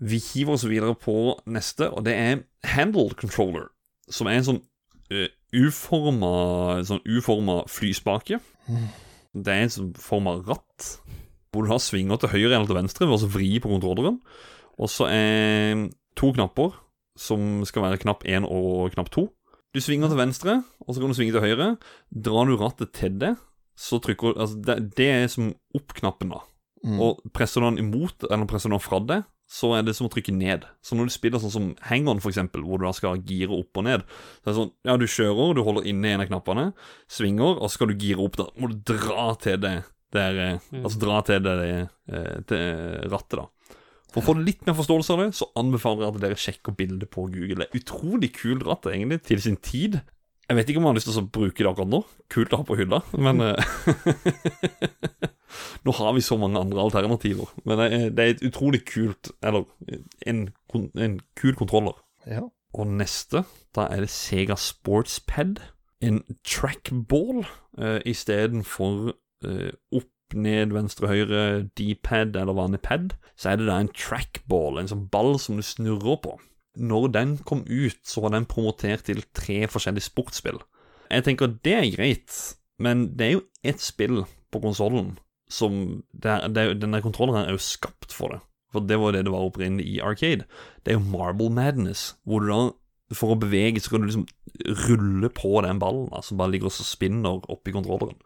Vi hiver oss videre på neste, og det er Handle Controller. Som er en sånn uh, uforma sånn uforma flyspake. Det er en sånn forma ratt, hvor du har svinger til høyre eller til venstre ved å vri på kontrolleren. Og så er to knapper, som skal være knapp 1 og knapp 2. Du svinger til venstre, og så kan du svinge til høyre. Drar du rattet til det, så trykker altså det, det er som opp-knappen, da. Mm. Og presser du den imot, eller presser du den fra deg, så er det som å trykke ned. Så når du spiller sånn som hang-on, for eksempel, hvor du da skal gire opp og ned Så er det sånn, ja, du kjører, du holder inne en av knappene, svinger, og så skal du gire opp, da må du dra til det der eh, Mm. Altså dra til det det til rattet, da. For å få litt mer forståelse av det, så anbefaler jeg at dere sjekker bildet på Google. Det er utrolig kult ratt, egentlig, til sin tid. Jeg vet ikke om jeg har lyst til å bruke det akkurat nå. Kult å ha på hylla, men eh, Nå har vi så mange andre alternativer. Men det er, det er et utrolig kult Eller en, en kul kontroller. Ja. Og neste, da er det Sega Sportspad. En trackball uh, istedenfor uh, opp, ned, venstre, høyre, D-pad eller vanlig pad. Så er det da en trackball, en sånn ball som du snurrer på. Når den kom ut, så var den promotert til tre forskjellige sportsspill. Jeg tenker det er greit, men det er jo ett spill på konsollen som det er, det Denne kontrolleren er jo skapt for det. For det var det det var opprinnelig i Arcade. Det er jo Marble Madness, hvor du da for å bevege så kan du liksom rulle på den ballen da, som bare ligger og spinner oppi kontrolleren.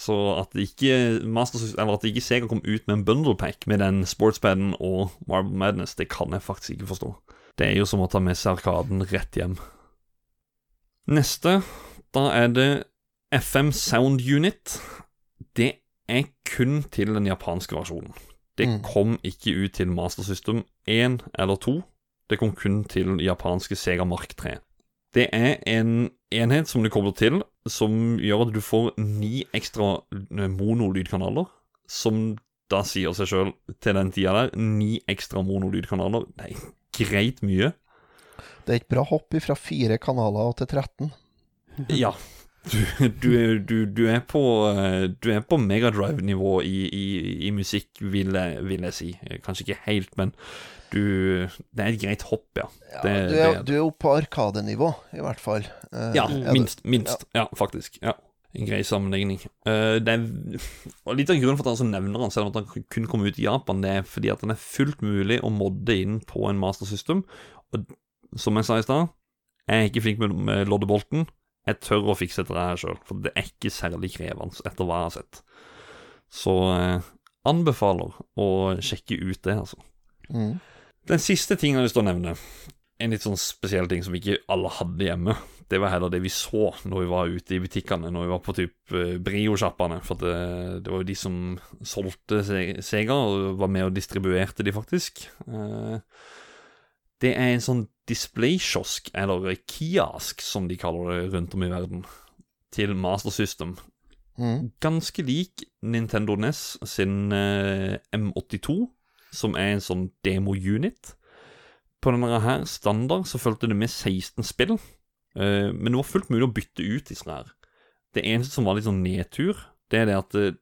Så at ikke Master, eller at ikke Sega kom ut med en bundle pack med den sportspaden og Marble Madness, det kan jeg faktisk ikke forstå. Det er jo som å ta med seg Arkaden rett hjem. Neste, da er det FM Sound Unit. Det er kun til den japanske versjonen. Det Mm. kom ikke ut til Master System 1 eller 2. Det kom kun til japanske Sega Mark 3. Det er en enhet som du kobler til, som gjør at du får ni ekstra monolydkanaler, som da sier seg sjøl til den tida der. Ni ekstra monolydkanaler. Det er greit mye. Det er et bra hopp fra fire kanaler til 13. Ja. Du, du, du, du er på eh, Du på megadrive-nivå i, i, i musikk, vil jeg, vil jeg si. Kanskje ikke helt, men du Det er et greit hopp, ja. Ja, Det- du, er, det- du jo på Arkadenivå, i hvert fall. Eh, Ja, minst. Minst. Ja, faktisk. Ja. En grei sammenligning. Eh, det er, og Litt av grunnen for at han så nevner han, selv om han kun kom ut i Japan, det er fordi at den er fullt mulig å modde inn på en Master System. Og som jeg sa i stad, jeg er ikke flink med, med loddebolten. Jeg tør å fikse dette her sjøl, for det er ikke særlig krevende etter hva jeg har sett. Så eh, anbefaler å sjekke ut det, altså. Mm. Den siste tingen jeg har lyst til å nevne, en litt sånn spesiell ting som ikke alle hadde hjemme, det var heller det vi så når vi var ute i butikkene, når vi var på typ eh, Brio-sjappene. For det, det var jo de som solgte Se- Sega, og var med og distribuerte de, faktisk. Eh, Det er en sånn displaykiosk, eller kiosk, som de kaller det rundt om i verden, til Master System Mm. ganske lik Nintendo NES sin eh, M82, som er en sånn demo-unit. På denne her standard så fulgte det med 16 spill, eh, men det var fullt mulig å bytte ut disse her. Det eneste som var litt sånn nedtur, det er det at eh,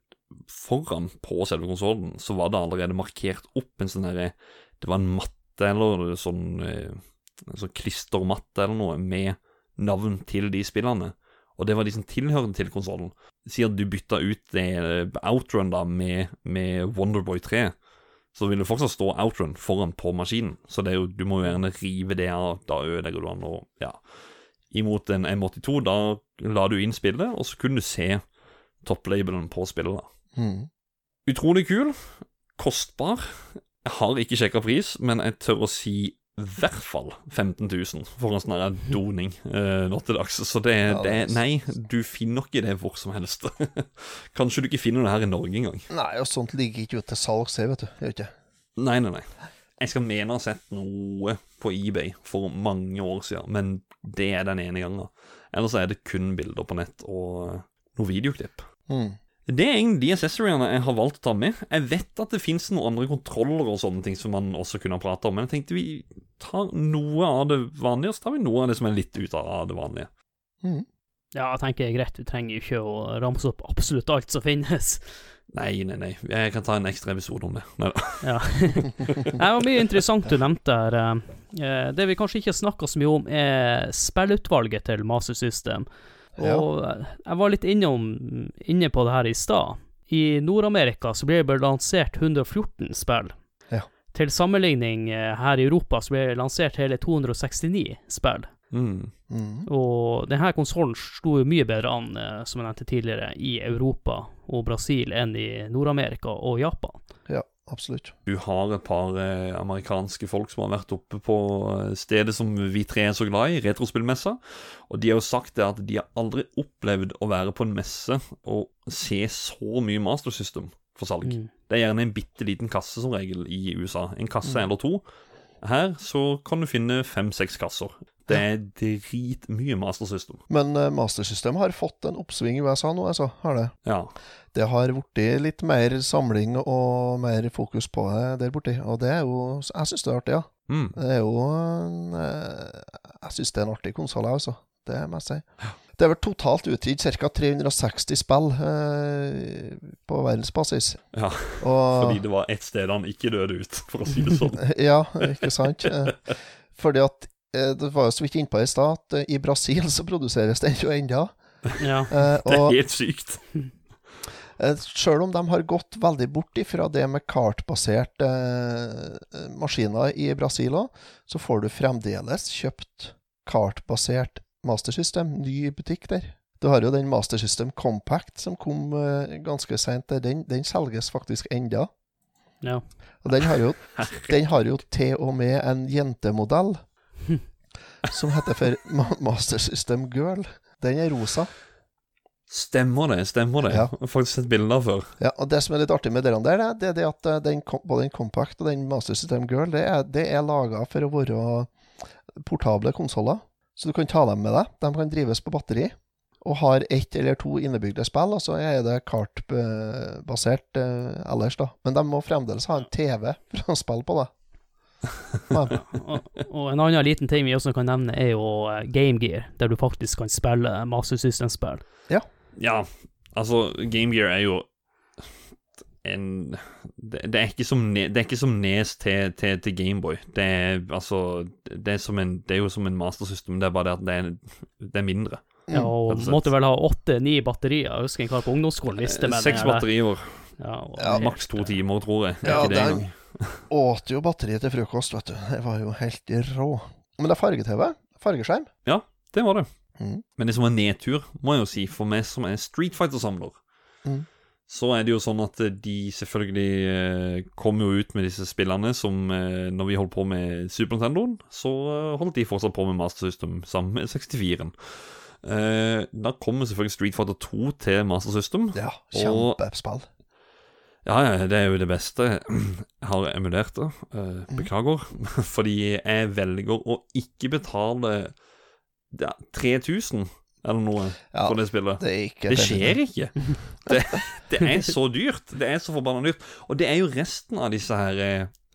foran på selve konsollen så var det allerede markert opp en sånn herre Det var en matte eller sånn, eh, sånn klistermatte eller noe med navn til de spillene. Og det var de som tilhørte til konsollen. Si at du bytta ut det eh, outrun da med, med Wonderboy 3, så vil det fortsatt stå outrun foran på maskinen. Så det jo, du må jo gjerne rive det av, da ødelegger du den. Og ja, imot en M82, da la du inn spillet, og så kunne du se topplabelen på spillet. da. Mm. Utrolig kul. Kostbar. Jeg har ikke sjekka pris, men jeg tør å si i hvert fall 15 000 for en sånn doning eh, nå til dags. Så det, det Nei, du finner ikke det hvor som helst. Kanskje du ikke finner det her i Norge engang. Nei, og sånt ligger ikke ute til salgs her, vet du. Jeg vet ikke? Nei, nei, nei. Jeg skal mene å ha sett noe på eBay for mange år siden, men det er den ene gangen. Ellers er det kun bilder på nett og noe videoklipp. Mm. Det er egentlig de accessoriene jeg har valgt å ta med. Jeg vet at det fins noen andre kontroller og sånne ting som man også kunne ha prata om, men jeg tenkte vi tar noe av det vanlige, og så tar vi noe av det som er litt ut av det vanlige. Mm. Ja, jeg tenker er greit. Du trenger jo ikke å ramse opp absolutt alt som finnes. Nei, nei, nei. Jeg kan ta en ekstra episode om det. Neida. Ja. det var mye interessant du nevnte her. Eh, Det vi kanskje ikke har snakka så mye om, er spillutvalget til Master System. Og jeg var litt innom, inne på det her i stad. I Nord-Amerika så ble det bare lansert 114 spill. Ja. Til sammenligning eh, her i Europa så ble det lansert hele 269 spill. Mm. Mm. Og denne konsollen sto jo mye bedre an, eh, som jeg nevnte tidligere, i Europa og Brasil enn i Nord-Amerika og Japan. Ja, absolutt. Du har et par eh, amerikanske folk som har vært oppe på eh, stedet som vi tre er så glad i, retrospillmessa. Og de har jo sagt det at de har aldri opplevd å være på en messe og se så mye Master System for salg. Mm. Det er gjerne en bitte liten kasse som regel i USA. En kasse Mm. eller to. Her så kan du finne fem-seks kasser. Det er dritmye Master System. Men uh, Master System har fått en oppsving i USA nå, altså. Har det. Ja. Det har blitt litt mer samling og mer fokus på det der borti. Og det er jo Jeg syns det er artig, ja. Mm. Det er jo en, eh, Jeg syns det er en artig konsoll, altså. Det må jeg si. Det er vel totalt utgitt ca. 360 spill eh, på verdensbasis. Ja, Og, Fordi det var ett sted han ikke døde ut, for å si det sånn. ja, ikke sant? Eh, Fordi at Det var jo så vidt innpå i stad at eh, i Brasil så produseres den jo ennå. Ja. Eh, Det er helt sykt. eh, sjøl om de har gått veldig bort ifra det med kartbaserte eh, maskiner i Brasil òg, så får du fremdeles kjøpt kartbasert mastersystem, ny butikk der. Du har jo den Master System Compact som kom eh, ganske seint. Den, den selges faktisk enda. ja. Og den har jo, den har jo til og med en jentemodell som heter for Master System Girl. Den er rosa. Stemmer det, stemmer det. Ja. Jeg har faktisk sett bilder før. Ja, og Det som er litt artig med den der, det, er det at eh, den, både den Compact og den Master System Girl det er, det er laga for å være portable konsoller. Så du kan ta dem med deg. De kan drives på batteri. Og har ett eller to innebygde spill, og så er det kartbasert eh, ellers, da. Men de må fremdeles ha en TV for å spille på det. Ja. Og, og en annen liten ting vi også kan nevne, er jo GameGear, Game Gear, der du faktisk kan spille Master System-spill. Ja, altså, Game Gear er jo en Det, det, er, ikke som det er ikke som Nes til, til, til Gameboy. Det er altså det er, som en, det er jo som en mastersystem, det er bare det at det er, det er mindre. Ja, og rett og måtte vel ha åtte-ni batterier. Jeg husker en kar på ungdomsskolen visste med Eh, Seks batterier, Ja, Ja, maks to timer, tror jeg. Det er Ja, ikke det engang. Åt jo batteriet til frokost, vet du. Det var jo helt rå. Men det er farge-TV. Fargeskjerm. Det var det. Mm. Men det som var nedtur, må jeg jo si, for meg som er Street Fighter-samler, Mm. så er det jo sånn at de selvfølgelig Kommer kom jo ut med disse spillene som eh, Når vi holdt på med Super Nintendoen, så eh, holdt de fortsatt på med Master System sammen med 64-en. Eh, da kommer selvfølgelig Street Fighter 2 til Master System. Ja, Og- kjempespill. Ja, ja, det er jo det beste. Jeg har emulert det. eh, beklager. Fordi jeg velger å ikke betale ja, 3000 eller noe Ja, for det spillet. det ikke Det skjer ikke. Det, det er så dyrt. Det er så forbanna dyrt. Og det er jo resten av disse her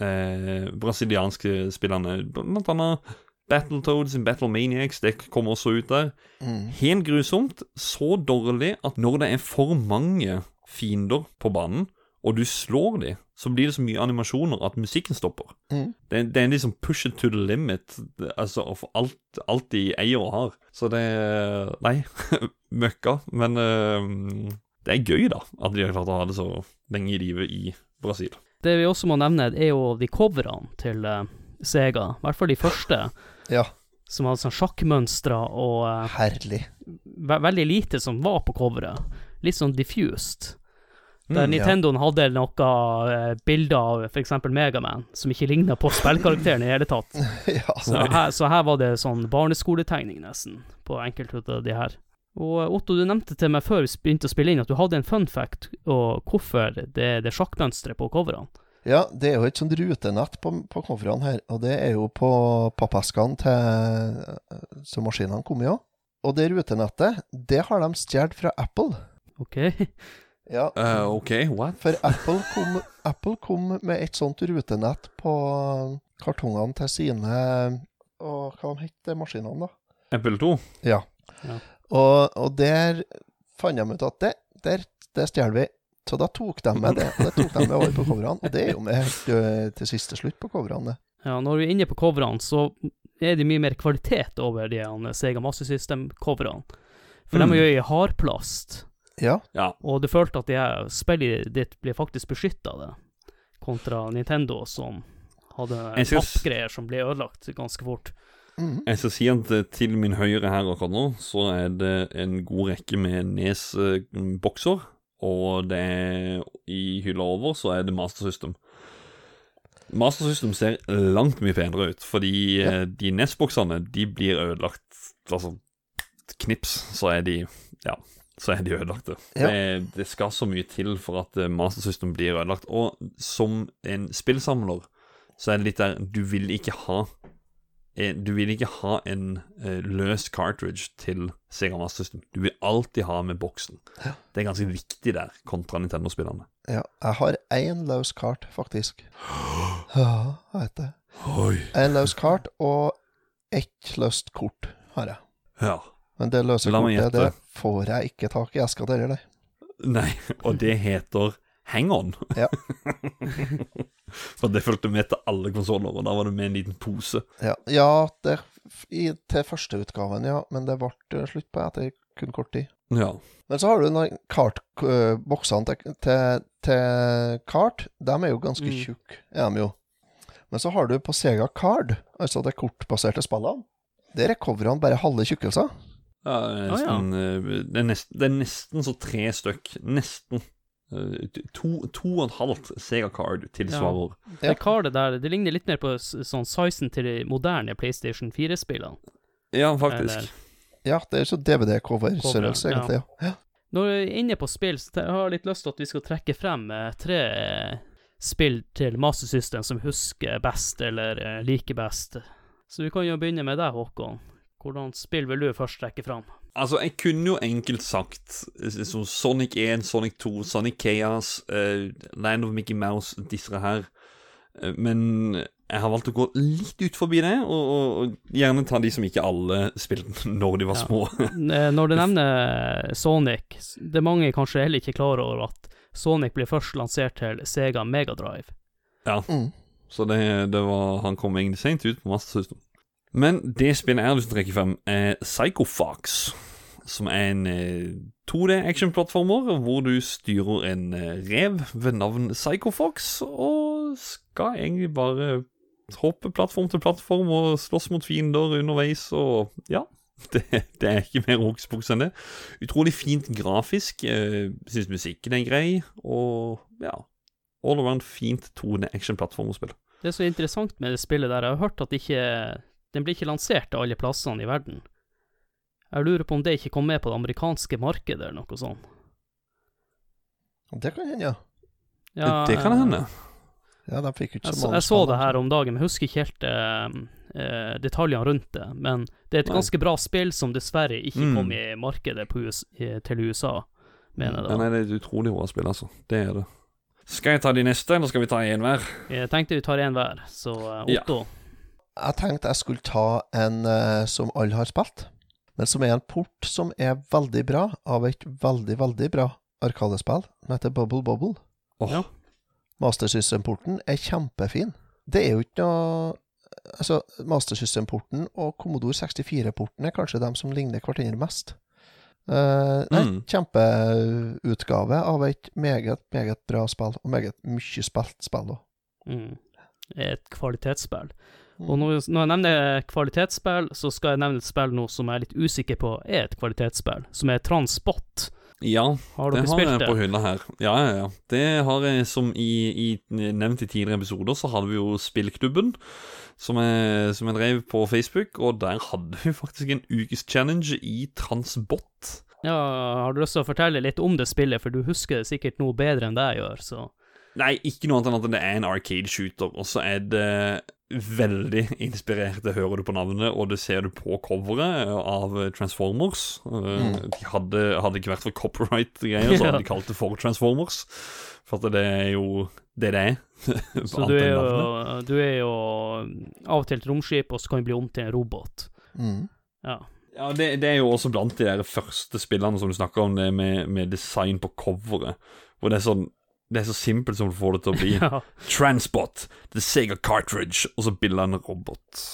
eh, brasilianske spillene, Blant annet Battletoads and Battle Maniacs. Det kommer også ut der. Mm. Helt grusomt. Så dårlig at når det er for mange fiender på banen, og du slår dem, så blir det så mye animasjoner at musikken stopper. Mm. Det, det er liksom push it to the limit, altså for alt, alt de eier og har. Så det Nei, møkka. Men uh, det er gøy, da, at de har klart å ha det så lenge i live i Brasil. Det vi også må nevne, er jo de coverne til uh, Sega. I hvert fall de første, Ja, som hadde sånn sjakkmønstre og uh, herlig. ve veldig lite som var på coveret. Litt sånn diffused. Der Mm, Nintendoen hadde noen uh, bilder av f.eks. Megaman, som ikke ligna på spillkarakteren i hele tatt. ja. Så her, så her var det sånn barneskoletegning, nesten, på enkelte av de her. Og eh, Otto, du nevnte til meg før vi begynte å spille inn, at du hadde en fun fact og hvorfor det, det sjakkmønsteret på coverne. Ja, det er jo et sånt rutenett på, på coverne her, og det er jo på pappeskene til Så maskinene kom i òg. Og det rutenettet, det har de stjålet fra Apple. OK? Ja, Uh, OK, what? for Apple kom, Apple kom med et sånt rutenett på kartongene til sine Og hva het de maskinene, da? Apple 2? Ja. Ja. Og, og der fant de ut at det, der, det stjeler vi. Så da tok de med det. Og det tok de med over på coverne. Og det er jo med helt til siste slutt på coverne. Ja, når vi er inne på coverne, så er det mye mer kvalitet over de Sega Master System-coverne. For Mm. de er jo i hardplast, Ja. Ja. og du følte at det spillet ditt blir faktisk beskytta av det, kontra Nintendo, som hadde synes- pappgreier som ble ødelagt ganske fort. Mm. Jeg skal si at eh, til min høyre her akkurat nå, så er det en god rekke med Nes-bokser. Og det er i hylla over så er det Master System. Master System ser langt mye penere ut, fordi Ja. eh, de NES-boksene de blir ødelagt Altså, knips, så er de Ja, så er de ødelagte. Ja. Det, det skal så mye til for at eh, Master System blir ødelagt. Og som en spillsamler så er det litt der Du vil ikke ha eh, Du vil ikke ha en uh, løs cartridge til Sega Master System. Du vil alltid ha med boksen. Det er ganske viktig der, kontra Nintendo-spillerne. ja. Jeg har én løs kart, faktisk. Ja, jeg vet det. Én En løs kart og ett løst kort har jeg. Ja. Men det løse La meg kortet, det får jeg ikke tak i eska til heller, Nei, og det heter Hang On. Ja. For det fulgte med til alle konsoller, og da var det med en liten pose. Ja, ja det, i, til førsteutgaven, ja. Men det ble eh, slutt på etter kun kort tid. Ja. Men så har du kartboksene kart-boksene til, til, til kart. De er jo ganske Mm. tjukke, er de jo. Men så har du på Sega Card, altså de kortbaserte spillene. Der er coverne bare halve tjukkelser. Ja, nesten, eh, det, er nesten, det er nesten så tre stykk. Nesten. Eh, To, to og et halvt Sega Card tilsvarer. Ja. Det kardet der, det ligner litt mer på sånn sizen til de moderne PlayStation 4-spillene. Ja, faktisk. Eller- Ja, det er så DVD-cover-størrelse, egentlig. ja. Ja. Når vi er inne på spill, så jeg har litt lyst til at vi skal trekke frem eh, tre eh, spill til Master System som husker best, eller eh, liker best. Så vi kan jo begynne med deg, Håkon. Hvordan spill vil du først trekke fram? Altså, jeg kunne jo enkelt sagt eh, Sonic 1, Sonic 2, Sonic Chaos, uh, Land of Mickey Mouse, disse her. Eh, men jeg har valgt å gå litt ut forbi det, og, og, og gjerne ta de som ikke alle spilte når de var Ja. små. Når du nevner Sonic, det er mange kanskje heller ikke klar over at Sonic ble først lansert til Sega Megadrive. Mm. Så det, det var Han kom egentlig sent ut på Master System. Men det spillet jeg har lyst til å trekke frem, er Psycho Fox. Som er en eh, 2D actionplattformer hvor du styrer en eh, rev ved navn Psycho Fox, og skal egentlig bare hoppe plattform til plattform og slåss mot fiender underveis, og ja. Det, det er ikke mer hokuspoks enn det. Utrolig fint grafisk. Eh, Syns musikken er grei, og ja. All around fint 2D action-plattformspill. Det er så interessant med det spillet der. Jeg har hørt at ikke, den blir ikke lansert til alle plassene i verden. Jeg lurer på om det ikke kom med på det amerikanske markedet eller noe sånt. Det kan hende, ja. Ja, det kan eh, hende. Ja, de fikk ikke så mange jeg så det her om dagen, men jeg husker ikke helt eh, eh, detaljene rundt det. Men det er et Nei. ganske bra spill som dessverre ikke Mm. kom i markedet på US, til USA, mener jeg Ja, da. nei, det er et utrolig bra spill, altså. Det er det. Skal jeg ta de neste, eller skal vi ta én hver? Jeg tenkte vi tar én hver, så Otto. Ja. Jeg tenkte jeg skulle ta en eh, som alle har spilt, men som er en port som er veldig bra, av et veldig, veldig bra Arkadespill som heter Bubble Bobble. Åh, Ja. Master System-porten er kjempefin. Det er jo ikke noe Altså, Master System-porten og Commodore 64-porten er kanskje dem som ligner hverandre mest. Uh, nei, Mm. Kjempeutgave av et meget, meget bra spill, og meget mye spilt spill òg. Mm. Et kvalitetsspill. Og når, når jeg nevner kvalitetsspill, så skal jeg nevne et spill nå som jeg er litt usikker på er et kvalitetsspill, som er Transpot. Ja, Har det har jeg det? på hylla her. Ja, ja, ja. Det har jeg som i, i nevnt i tidligere episoder, så hadde vi jo Spillklubben, som jeg, som jeg drev på Facebook, og der hadde vi faktisk en ukes challenge i Transbot. Ja, har du lyst til å fortelle litt om det spillet, for du husker det sikkert noe bedre enn det jeg gjør, så Nei, ikke noe annet enn at det er en arcade shooter, og så er det veldig inspirert, det hører du på navnet, og det ser du på coveret av Transformers. Mm. De hadde, hadde ikke vært for copyright-greier, så hadde de kalt det for Transformers. For at det er jo det det er. Så du er, jo, du er jo av og til et romskip, og så kan du bli om til en robot. Mm. Ja. Ja, det, det er jo også blant de der første spillene som du snakker om, det med, med design på coveret. Hvor det er sånn Det er så simpelt som du får det til å bli. ja. Transport, the Sega cartridge, og så bilde av en robot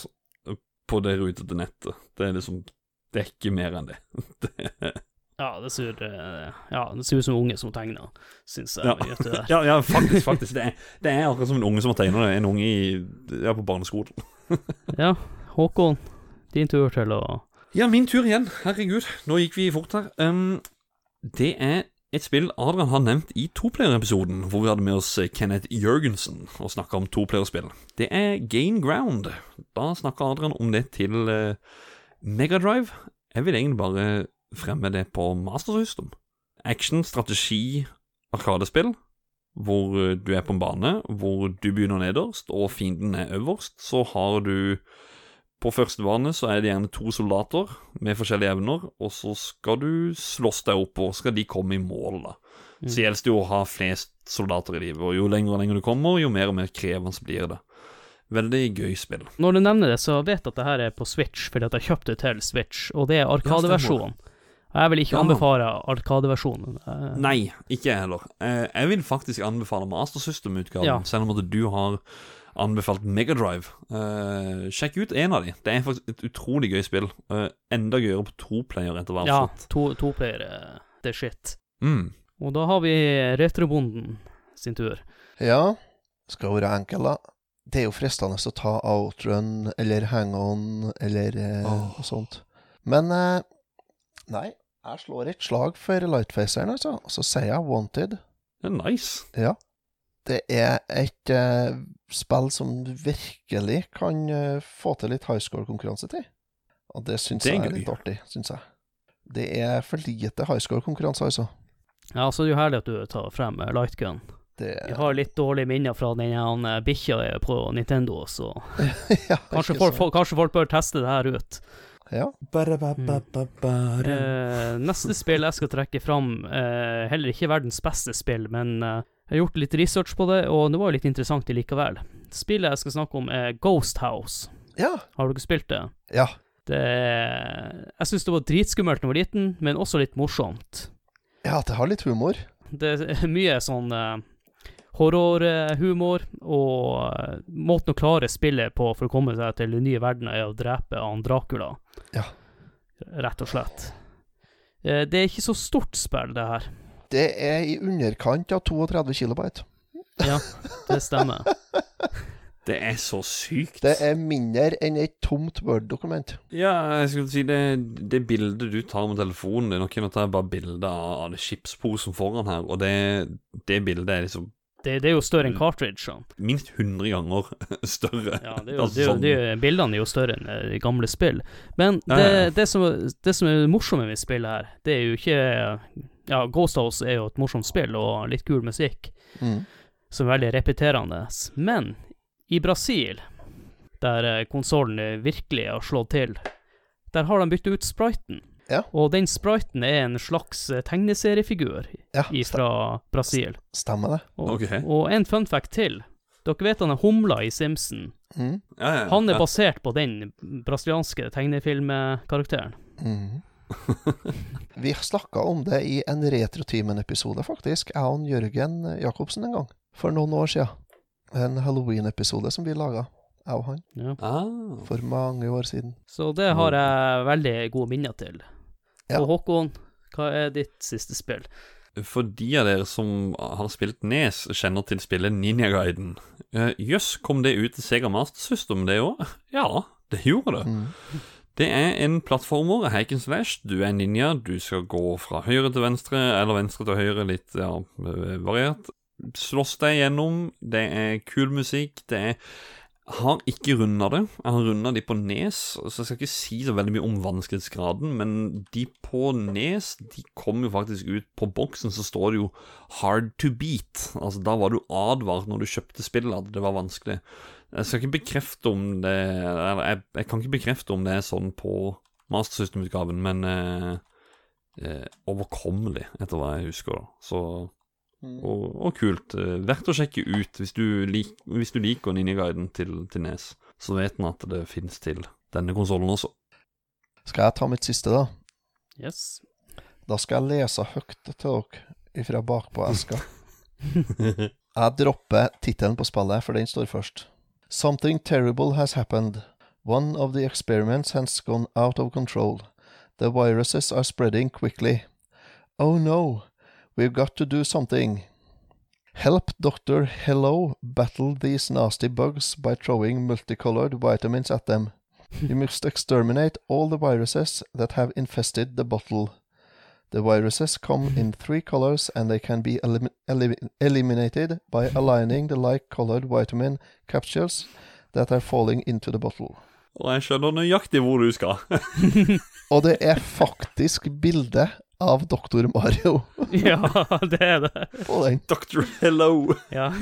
på det rutete nettet. Det er liksom Det er ikke mer enn det. det Ja, det ser, eh, ja, det ser ut som unge som tegner, syns jeg. Ja. ja, ja, faktisk. faktisk det, er, det er akkurat som en unge som har tegna det. En unge i, ja, på barneskolen. Ja, Håkon, din tur til å Ja, min tur igjen. Herregud, nå gikk vi fort her. Um, det er et spill Adrian har nevnt i toplayer-episoden, hvor vi hadde med oss Kenneth Jørgensen og snakka om toplayerspill. Det er Gain Ground. Da snakka Adrian om det til uh, Megadrive. Jeg vil egentlig bare fremme det på Master System. Action, strategi, arkadespill. Hvor eh, du er på en bane, hvor du begynner nederst, og fienden er øverst. Så har du på første bane så er det gjerne to soldater med forskjellige evner, og så skal du slåss deg oppover, skal de komme i mål, da. Så gjelder det jo å ha flest soldater i livet, og jo lenger og lenger du kommer, jo mer og mer krevende blir det. Veldig gøy spill. Når du nevner det, så vet jeg at det her er på Switch, fordi at jeg kjøpte det til Switch, og det er Arkadeversjonen. Jeg vil ikke Ja. anbefale Arkadeversjonen. Eh, Nei, ikke jeg heller. Eh, Jeg vil faktisk anbefale Master System-utgaven, Ja. selv om at du har anbefalt Megadrive. Uh, sjekk ut en av de. Det er faktisk et utrolig gøy spill. Uh, enda gøyere på toplayer etter hvert. Ja, to, toplayere, det er shit. Mm. Og da har vi Retrobonden sin tur. Ja, skal være enkel, da. Det er jo fristende å ta outrun eller hang on eller uh, oh. sånt. Men uh, nei, jeg slår et slag for Lightfaceren, altså. Og så sier jeg Wanted. Det er nice. Ja. Det er et uh, spill som du virkelig kan uh, få til litt high score-konkurranse til. Og det syns jeg er litt artig, syns jeg. Det er for lite high score-konkurranse, altså. Ja, så er jo herlig at du tar frem eh, Lightgun. Det Vi har litt dårlige minner fra den bikkja på Nintendo, så ja, kanskje folk, kanskje folk bør teste det her ut. Ja. Eh, neste spill jeg skal trekke fram, eh, heller ikke verdens beste spill, men eh, jeg har gjort litt research på det, og det var jo litt interessant likevel. Spillet jeg skal snakke om, er Ghost House. Ja. Har dere spilt det? ja. Det Jeg syns det var dritskummelt da jeg var liten, men også litt morsomt. Ja, det har litt humor. Det er mye sånn eh, horrorhumor, og eh, måten å klare spillet på for å komme seg til den nye verdenen, er å drepe han Dracula. Ja. Rett og slett. Eh, det er ikke så stort spill, det her. Det er i underkant av 32 kilobyte. Ja, det stemmer. Det er så sykt. Det er mindre enn et tomt Word-dokument. Ja, jeg skulle si det, det bildet du tar med telefonen det er kunne jeg ta bare bilde av, av det chipsposen foran her, og det, det bildet er liksom Det, det er jo større enn cartridge. Sånn. minst 100 ganger større. Ja, det er jo, Altså det er jo, sånn- det er, jo- bildene er jo større enn eh, de gamle spill. Men det, ja, ja. det, som, det som er morsomt med spillet her, det er jo ikke Ja, Ghost House er jo et morsomt spill og litt kul musikk, Mm. som er veldig repeterende. Men i Brasil, der konsollen virkelig har slått til, der har de byttet ut spriten. Ja. Og den spriten er en slags eh, tegneseriefigur Ja, fra Brasil. stemmer det. Og, okay. og en fun fact til. Dere vet han er humla i Simpson? Mm. Ja, ja, Han er basert på den brasilianske tegnefilmkarakteren. Mm. Vi snakka om det i en Retrotimen-episode, faktisk. Jeg og Jørgen Jacobsen en gang. For noen år siden. En Halloween-episode som vi laga, jeg og han. Ja. Ah. For mange år siden. Så det har jeg veldig gode minner til. Ja. Og Håkon, hva er ditt siste spill? For de av dere som har spilt Nes, kjenner til spillet Ninja-guiden. uh, Jøss, kom det ut til Sega Master System, det òg? Ja, det gjorde det. Mm. Det er en plattformer, hack and slash. Du er ninja, du skal gå fra høyre til venstre, eller venstre til høyre, litt ja, variert. Slåss deg gjennom, det er kul musikk, det er har ikke runda det. Jeg har runda de på Nes, så jeg skal ikke si så veldig mye om vanskelighetsgraden, men de på Nes de kom jo faktisk ut På boksen så står det jo 'hard to beat'. Altså Da var du advart når du kjøpte spillet at det var vanskelig. Jeg skal ikke bekrefte om det Eller jeg, jeg kan ikke bekrefte om det er sånn på Master System-utgaven, men eh, eh, overkommelig, etter hva jeg husker. da Så og, og kult. Eh, Verdt å sjekke ut hvis du, lik, hvis du liker Ninjaguiden til, til Nes. Så vet en at det fins til denne konsollen også. Skal jeg ta mitt siste, da? Yes. Da skal jeg lese høyt til dere fra bakpå eska. Jeg dropper tittelen på spillet, for den står først. Something terrible has happened. One of the experiments has gone out of control. The viruses are spreading quickly. Oh no, we've got to do something. Help Dr. Hello battle these nasty bugs by throwing multicolored vitamins at them. You must exterminate all the viruses that have infested the bottle. The viruses come in three colors and they can be elim elim eliminated by aligning the like colored vitamin capsules that are falling into the bottle. Og jeg skjønner nøyaktig hvor du skal. Og det er faktisk bilde av Dr. Mario ja, det er det. på den. Dr. Hello. Ja.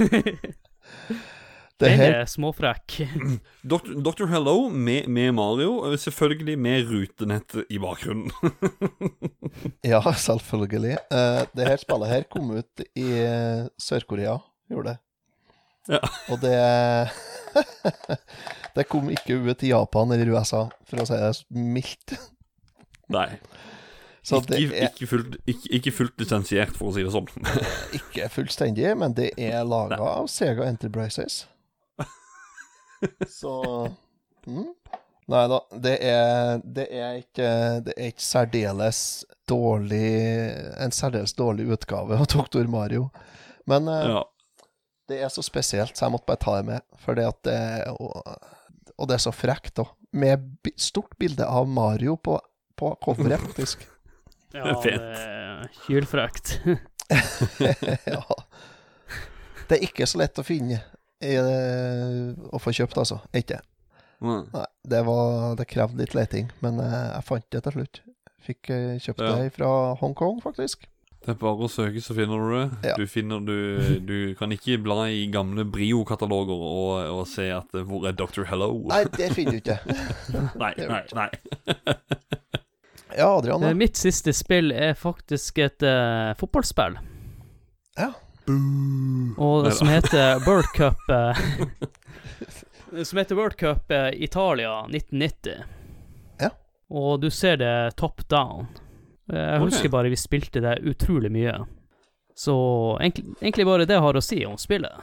Det Den er småfrekk. Dr. Dr. Hello med, med Mario, og selvfølgelig med rutenett i bakgrunnen. ja, selvfølgelig. Uh, det her spillet her kom ut i eh, Sør-Korea, gjorde det. Ja. Og det Det kom ikke ut i Japan eller USA, for å si det mildt. Nei. Så ikke, det er ikke, fullt, ikke, ikke fullt lisensiert, for å si det sånn. ikke fullstendig, men det er laga av Sega Enterprises. Så mm. Nei da, det er, det er ikke Det er ikke særdeles dårlig En særdeles dårlig utgave av Doktor Mario. Men eh, ja. det er så spesielt, så jeg måtte bare ta det med. For det at det Og, og det er så frekt, da. Med stort bilde av Mario på, på coveret, faktisk. Ja, det kylfrekt. ja. Det er ikke så lett å finne å få kjøpt, altså. Ikke. mm. Nei, det, var, det krevde litt leting, men eh, jeg fant det til slutt. Fikk eh, kjøpt Ja. det fra Hongkong, faktisk. Det er bare å søke, så finner du det. Ja. Du, finner, du, du kan ikke bla i gamle Brio-kataloger og, og se at eh, hvor er Dr. Hello? Nei, det finner du ikke. nei, nei. nei. Ja, Adrian, Eh, da? Mitt siste spill er faktisk et uh, fotballspill, Ja. og det som heter World Cup eh, Som heter World Cup eh, Italia 1990. Ja. Og du ser det top down. Jeg husker bare vi spilte det utrolig mye. Så egentlig, egentlig bare det jeg har å si om spillet.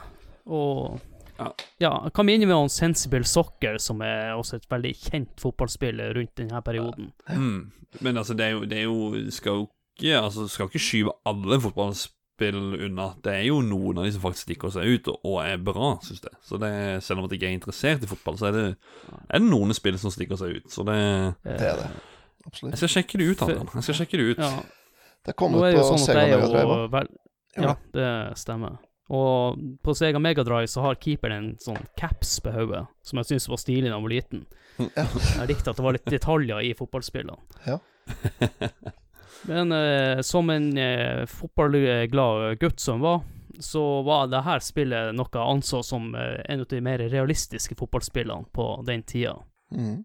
Og Ja. ja, jeg vi om Sensible Soccer, som er også et veldig kjent fotballspill rundt denne perioden. Mm. Men altså, det er jo, det er jo Skal jo ikke Altså, skal ikke skyve alle fotballspill unna. Det er jo noen av de som faktisk stikker seg ut, og, og er bra, syns jeg. Så det, selv om at jeg ikke er interessert i fotball, så er det, er det noen spill som stikker seg ut. Så det Det er det. Absolutt. Jeg skal sjekke det ut, Adrian. Jeg skal sjekke det ut. Ja, Det kom ut på sånn Sega det Mega Drive. Ja, det stemmer. Og på Sega Megadrive så har keeperen en sånn caps på hodet, som jeg syntes var stilig da jeg var liten. Ja. Jeg likte at det var litt detaljer i fotballspillene. Ja. Men eh, som en eh, fotballglad gutt som var, så var det her spillet noe jeg anså som eh, en av de mer realistiske fotballspillene på den tida. Mm.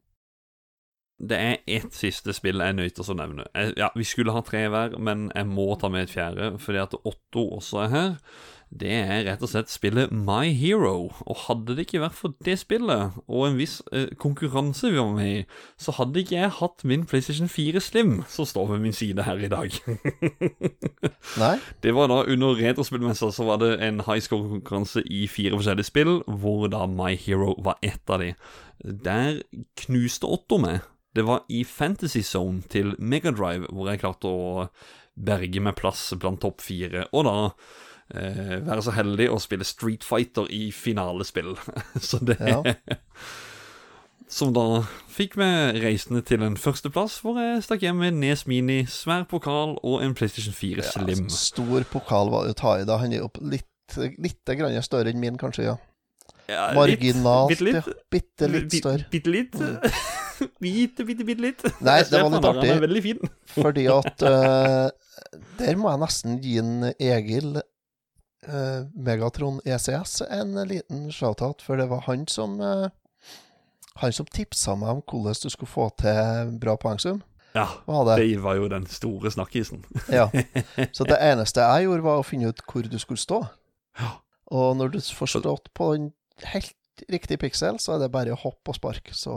Det er ett siste spill jeg nøyter å nevne. Jeg, ja, Vi skulle ha tre hver, men jeg må ta med et fjerde, fordi at Otto også er her. Det er rett og slett spillet My Hero. Og hadde det ikke vært for det spillet, og en viss eh, konkurranse vi var med i, så hadde ikke jeg hatt min PlayStation 4 Slim, som står ved min side her i dag. Nei? Det var da under Retrospillmessa så var det en high score-konkurranse i fire forskjellige spill, hvor da My Hero var ett av de. Der knuste Otto meg. Det var i Fantasy Zone til Megadrive, hvor jeg klarte å berge meg plass blant topp fire, og da eh, være så heldig å spille Street Fighter i finalespill. så det Ja. Som da fikk meg reisende til en førsteplass, hvor jeg stakk hjem med Nes Mini, svær pokal og en PlayStation 4 Slim. Ja, stor pokal var det å ta i da. Han er jo litt, litt grann større enn min, kanskje, ja. Ja, Marginalt, litt, litt. ja. Bitte litt større. Bitte litt. bitte, bitte, bitte litt. Nei, det var litt artig. Fordi at uh, Der må jeg nesten gi en Egil eh, Megatron ECS en liten shout-out, for det var han som uh, Han som tipsa meg om hvordan du skulle få til bra poengsum. Ja, det. det var jo den store snakkisen. Ja. Så det eneste jeg gjorde, var å finne ut hvor du skulle stå. Ja. Og når du får stått på den helt riktige piksel, så er det bare å hoppe og sparke. Så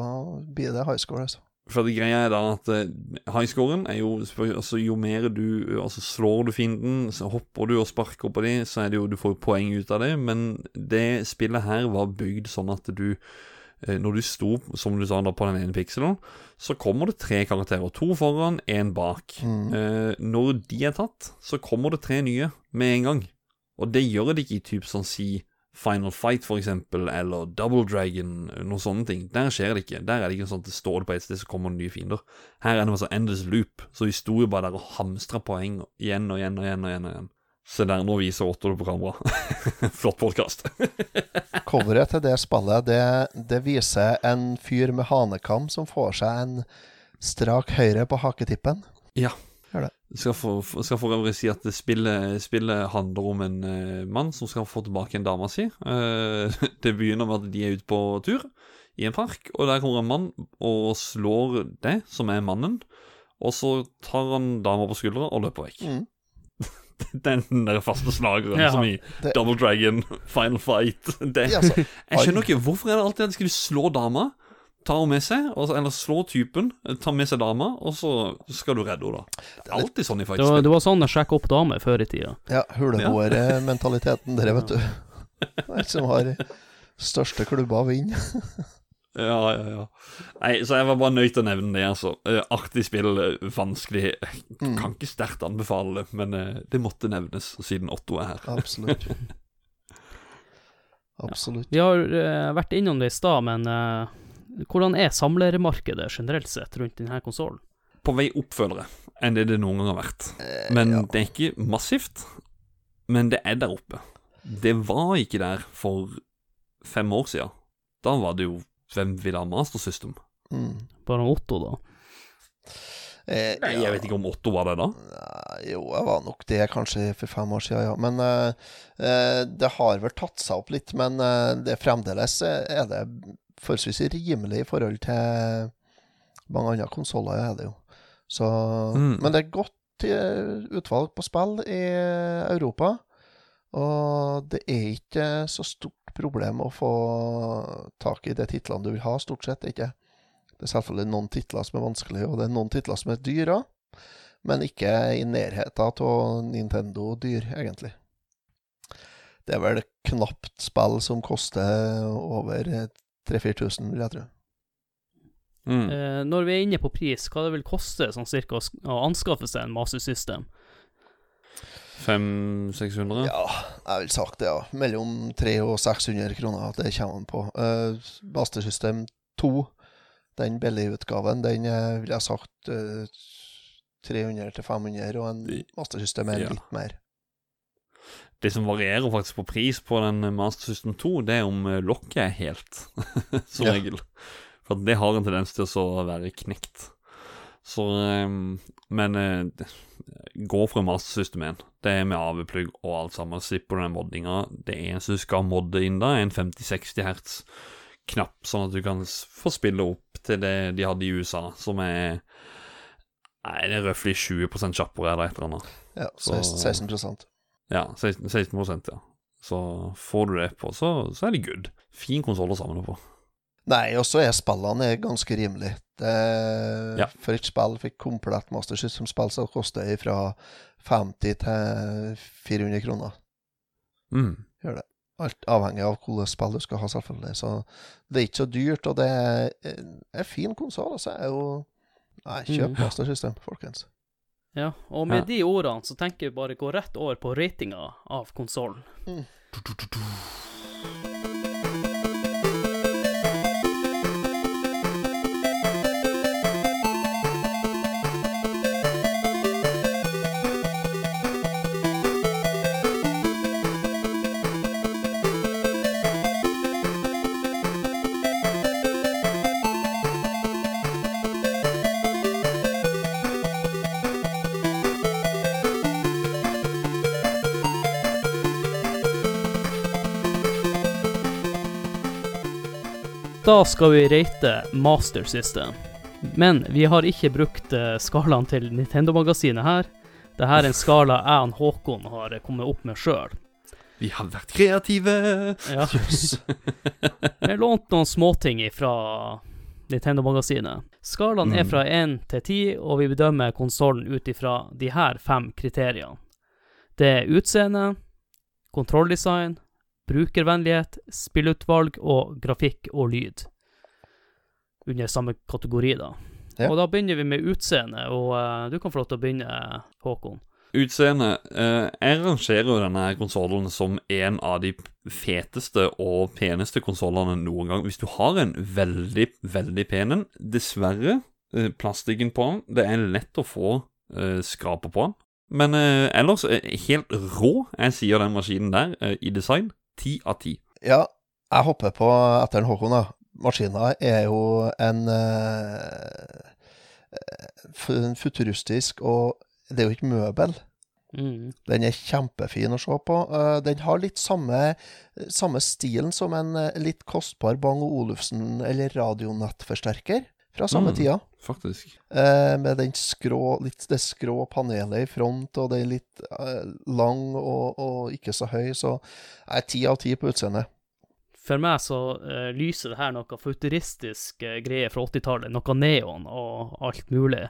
blir det high score, altså. For det greia er da at eh, highscoren er jo altså, Jo mer du altså, slår du fienden, så hopper du og sparker på dem, så er det jo du får poeng ut av det. Men det spillet her var bygd sånn at du eh, Når du sto, som du sa, da på den ene pikselen, så kommer det tre karakterer. To foran, én bak. Mm. Eh, når de er tatt, så kommer det tre nye med en gang. Og det gjør det ikke i typ sånn si Final Fight, for eksempel, eller Double Dragon, noen sånne ting. Der skjer det ikke. Der er det ikke sånn at det står det på et sted, så kommer det nye fiender. Her er det altså endless loop, så vi sto jo bare der og hamstra poeng igjen og igjen og igjen. og igjen og igjen. Se der, nå viser Otto det på kamera. Flott podkast. Coveret til det spillet, det, det viser en fyr med hanekam som får seg en strak høyre på haketippen. Ja. Gjør det. Skal for, skal for øvrig si at spillet, spillet handler om en uh, mann som skal få tilbake en dame si. Uh, det begynner med at de er ute på tur i en park, og der kommer en mann og slår det, som er mannen. Og så tar han dama på skuldra og løper vekk. Mm. Den der faste slageren Ja. som i Det- Double Dragon, Final Fight det, Ja, altså, Jeg skjønner ikke, hvorfor er det alltid at skal du slå dama, ta henne med seg, eller slå typen, ta med seg dama, og så skal du redde henne, da. Det er alltid sånn i Det var, det var sånn jeg sjekka opp damer før i tida. ja, huleboermentaliteten der, vet du. Den som har største klubba, vinner. Ja, ja, ja. Nei, så jeg var bare nødt til å nevne det, altså. Eh, artig spill, eh, vanskelig. Jeg Mm. kan ikke sterkt anbefale det, men eh, det måtte nevnes siden Otto er her. Absolutt. Absolutt. Vi har uh, vært innom det i stad, men eh, hvordan er samlermarkedet generelt sett rundt denne konsollen? På vei opp, føler jeg, enn det det noen gang har vært. Men ja. det er ikke massivt. Men det er der oppe. Det var ikke der for fem år siden. Da var det jo Hvem vil ha Master System? Mm. Bare Otto, da. Eh, Nei, jeg vet ikke om Otto var det da. Nei, Jo, jeg var nok det kanskje for fem år siden, ja. Men eh, eh, det har vel tatt seg opp litt. Men eh, det fremdeles eh, er det forholdsvis rimelig i forhold til mange andre konsoller, er det jo. Så, Mm. Men det er godt eh, utvalg på spill i Europa. Og det er ikke så stort problem å få tak i de titlene du vil ha, stort sett. ikke. Det er selvfølgelig noen titler som er vanskelige, og det er noen titler som er dyre. Men ikke i nærheten av Nintendo dyr, egentlig. Det er vel knapt spill som koster over 3000-4000, vil jeg tro. Mm. Eh, når vi er inne på pris, hva det vil koste sånn cirka å anskaffe seg en Master System? 500-600? Ja, jeg vil sagt det, ja. Mellom 300 og 600 kroner at det kommer man på. Eh, Master System 2, den billigutgaven, den eh, vil jeg sagt eh, 300 til 500, og en Master System er Ja. litt mer. Det som varierer faktisk på pris på den Master System 2, det er om eh, lokket er helt, som Ja. regel. For det har en tendens til å være knekt. Så eh, Men eh, gå for en Master System 1. Det er med AV-plugg og alt sammen. Slipper du den moddinga. Det eneste du skal modde inn da, er en 50-60 hertz knapp, sånn at du kan få spille opp til det de hadde i USA, som er Nei, det er røftlig 20 kjappere eller et eller annet. Ja, 16, 16 Ja, 16, 16 ja. Så får du det på, så, så er det good. Fin konsoll å samle på. Nei, og så er spillene ganske rimelige. Ja. For et spill fikk komplett Master System-spill, så koster det fra 50 til 400 kroner. Mm. Alt avhengig av hvilket spill du skal ha, selvfølgelig. Så det er ikke så dyrt, og det er en fin konsoll. Altså. Jeg er jo Nei, kjøp Mm. Master System, folkens. Ja, og med Ja. de ordene så tenker jeg bare gå rett over på ratinga av konsollen. Da skal vi rate Master System. Men vi har ikke brukt eh, skalaen til Nintendo-magasinet her. Dette er en skala jeg og Håkon har kommet opp med sjøl. Vi har vært kreative! Ja. Vi har lånt noen småting fra Nintendo-magasinet. Skalaen er Mm. fra 1 til 10, og vi bedømmer konsollen ut ifra de her fem kriteriene. Det er utseende, kontrolldesign, brukervennlighet, spillutvalg og grafikk og lyd. Under samme kategori, da. Ja. Og da begynner vi med utseende, og uh, du kan få lov til å begynne, Håkon. Utseende. uh, jeg rangerer jo denne konsollen som en av de feteste og peneste konsollene noen gang. Hvis du har en veldig, veldig pen en Dessverre, uh, plastikken på den Det er lett å få uh, skraper på den. Men eh, ellers eh, helt rå, jeg sier den maskinen der, eh, i design. Ti av ti. Ja, jeg hopper på etter en Håkon, da. Maskina er jo en eh, en futuristisk og Det er jo ikke møbel. Mm. Den er kjempefin å se på. Eh, den har litt samme, samme stilen som en eh, litt kostbar Bang Olufsen eller radionettforsterker fra samme Mm. tida. Faktisk. Eh, med den skrå, litt det skrå panelet i front, og den er litt eh, lang og, og ikke så høy. Så jeg er ti av ti på utseendet. For meg så eh, lyser det her noe futuristisk uh, greie fra 80-tallet. Noe neon og alt mulig.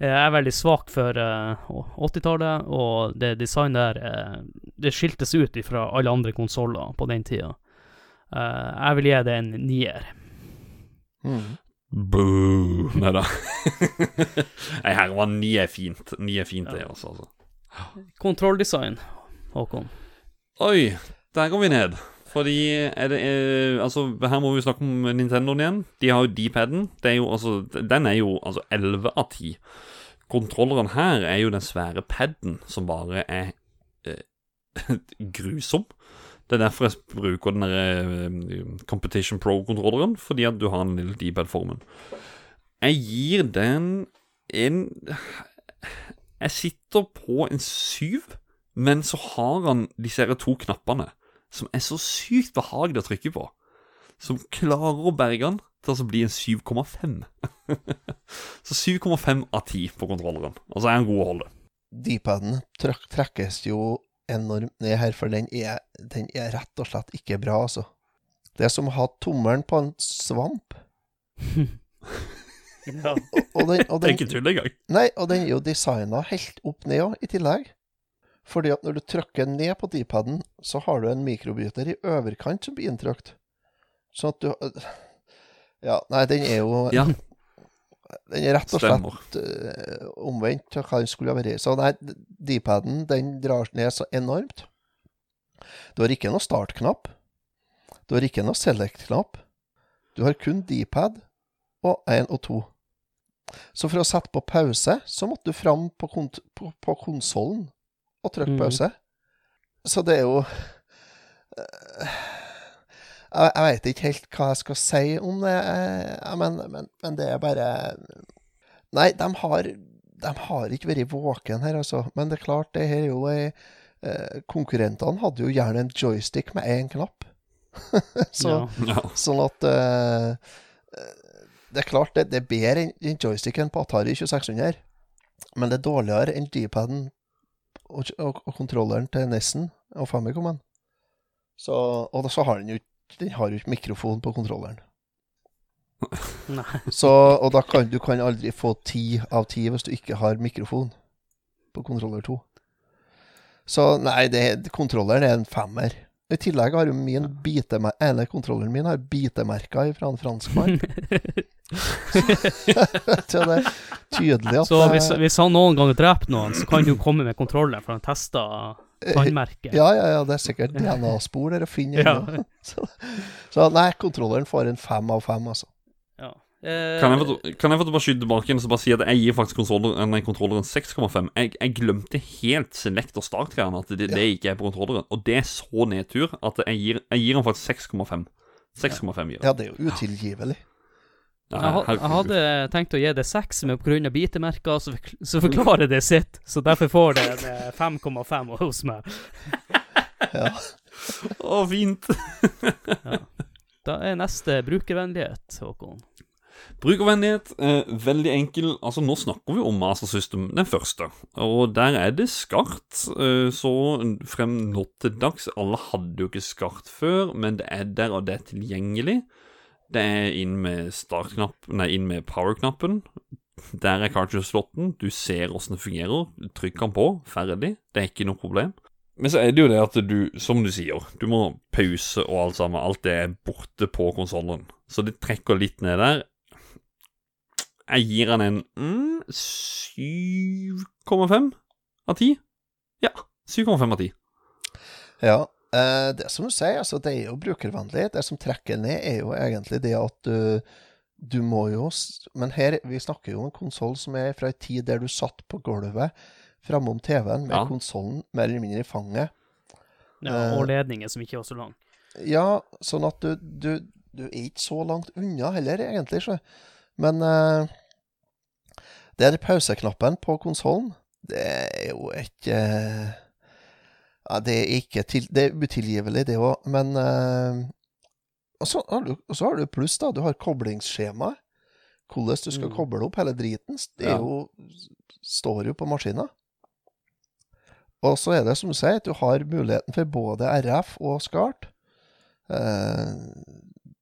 Eh, jeg er veldig svak for eh, 80-tallet, og det designet der eh, Det skiltes ut fra alle andre konsoller på den tida. Eh, jeg vil gi det en nier. Mm. Boo! Nei da. Nei, her var ni er fint. Ni er fint, det, også, altså. Kontrolldesign, Håkon. Oi, der går vi ned. Fordi er det er, Altså, her må vi snakke om Nintendoen igjen. De har jo D-paden. Altså Den er jo altså 11 av 10. Kontrolleren her er jo den svære paden som bare er eh, grusom. Det er derfor jeg bruker den der eh, Competition Pro-kontrolleren, fordi at du har den lille D-pad-formen. Jeg gir den en Jeg sitter på en syv, men så har han disse her to knappene som er så sykt behagelig å trykke på. Som klarer å berge han til å bli en 7,5. så 7,5 av 10 på kontrolleren. Og så er han god å holde. D-paden trekkes jo enormt ned her, for den er, den er rett og slett ikke bra, altså. Det er som å ha tommelen på en svamp. Ja. Og den, og Det er den, ikke tull engang. nei, og den er jo designa helt opp ned òg, i tillegg. Fordi at når du trykker ned på D-paden, så har du en mikrobryter i overkant som blir inntrykt. Sånn at du Ja, nei, den er jo Ja, Den er rett og slett eh, omvendt av hva den skulle ha vært. Så nei, D-paden den drar ned så enormt. Du har ikke noe startknapp. Du har ikke noe select-knapp. Du har kun D-pad og 1 og 2. Så for å sette på pause, så måtte du fram på, kont på, på konsollen og trykke mm. pause. Så det er jo eh, Jeg, jeg veit ikke helt hva jeg skal si om det, eh, men, men, men det er bare Nei, de har, de har ikke vært våken her, altså. Men det er klart, det her er jo ei eh, Konkurrentene hadde jo gjerne en joystick med én knapp. Så, ja. Ja. Sånn at eh, Det er klart, det, det er bedre enn enn joysticken på Atari 2600. Men det er dårligere enn D-paden og, og, og kontrolleren til Nessen og Famicomen. Så, og så har den jo ikke Den har jo ikke mikrofon på kontrolleren. Så, og da kan du kan aldri få ti av ti hvis du ikke har mikrofon på kontroller 2. Så nei, det, kontrolleren er en femmer. I tillegg har jo min bitemer ene kontrolleren min har bitemerker fra en franskmann. så det er tydelig at Så hvis, hvis han noen gang dreper noen, så kan du komme med kontrolleren, for han testa tannmerket. Ja, ja, ja, det er sikkert DNA-spor der å finne. Ennå. Så, så nei, kontrolleren får en fem av fem, altså. Ja. Eh, Kan jeg, få, kan jeg få bare skyte tilbake igjen og bare si at jeg gir faktisk kontrolleren, nei, kontrolleren 6,5? Jeg, jeg glemte helt select og start-greiene, at det, det ikke er på kontrolleren. Og det er så nedtur at jeg gir, jeg gir den faktisk 6,5. 6,5 gir. Ja, det er jo utilgivelig. Ja, jeg, ha- jeg hadde tenkt å gi det seks, men pga. bitemerker så, så forklarer det sitt. Så derfor får det en eh, 5,5 hos meg. Ja. Å, fint. Da er neste brukervennlighet, Håkon. Brukervennlighet, eh, veldig enkel. Altså, nå snakker vi om Master System, den første. Og der er det skart. Eh, så frem nå til dags Alle hadde jo ikke skart før, men det er der, og det er tilgjengelig. Det er inn med startknapp Nei, inn med power-knappen. Der er cartridge-slotten. Du ser åssen det fungerer. Trykk den på. Ferdig. Det er ikke noe problem. Men så er det jo det at du, som du sier, du må pause og alt sammen. Alt det er borte på konsollen. Så det trekker litt ned der. Jeg gir han en mm, 7,5 av 10. Ja, 7,5 av 10. Ja. Eh, det som du sier, altså, det er jo brukervennlig. Det som trekker ned, er jo egentlig det at du du må jo Men her, vi snakker jo om en konsoll som er fra ei tid der du satt på gulvet framom TV-en med Ja. konsollen mer eller mindre i fanget. Ja, Eh, og ledningen som ikke var så lang. Ja, sånn at du, du, du er ikke så langt unna heller, egentlig. Så. Men uh, det er pauseknappen på konsollen. Det er jo ikke eh, ja, Det er ikke til, Det er utilgivelig, det òg, men uh, Og så har du, og så har du pluss, da. Du har koblingsskjema. Hvordan du skal Mm. koble opp hele driten. Det er Ja. jo, står jo på maskina. Og så er det som du sier, at du har muligheten for både RF og SCART. Uh,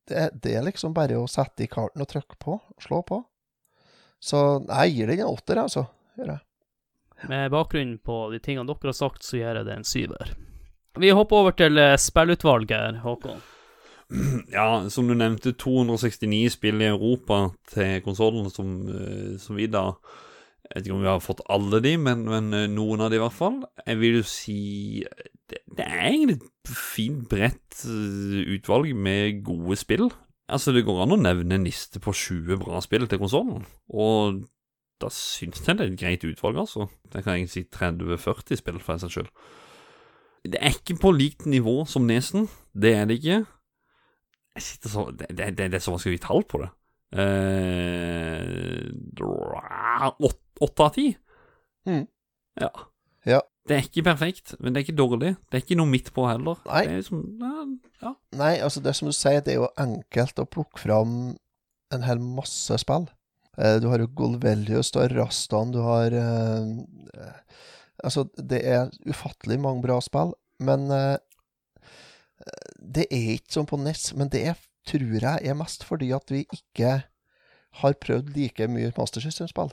det, det er liksom bare å sette i karten og trykke på, slå på. Så jeg gir den en åtter, altså. Gjør jeg. Med bakgrunn på de tingene dere har sagt, så gjør jeg det en syver. Vi hopper over til eh, spillutvalget Håkon. Ja, som du nevnte, 269 spill i Europa til konsollen, som, eh, som vi da Jeg vet ikke om vi har fått alle de, men, men eh, noen av de i hvert fall. Jeg vil jo si Det, det er egentlig et fint, bredt utvalg med gode spill. Altså, det går an å nevne en liste på 20 bra spill til konsollen, og da syns jeg det er et greit utvalg, altså. Det kan jeg si 30-40 spill, for seg selv. skyld. Det er ikke på likt nivå som Nesen, det er det ikke. Jeg sitter så Det, det, det, det er så vanskelig å gi tall på det. Eh, Åtte av ti? Mm. Ja. Ja. Det er ikke perfekt, men det er ikke dårlig. Det er ikke noe midt på heller. Nei. Det er liksom, ja. Nei, altså det som du sier, det er jo enkelt å plukke fram en hel masse spill. Eh, du har jo Golvelius, du har Rastan, du har eh, Altså, det er ufattelig mange bra spill, men eh, det er ikke sånn på NES. Men det er, tror jeg er mest fordi at vi ikke har prøvd like mye Master System-spill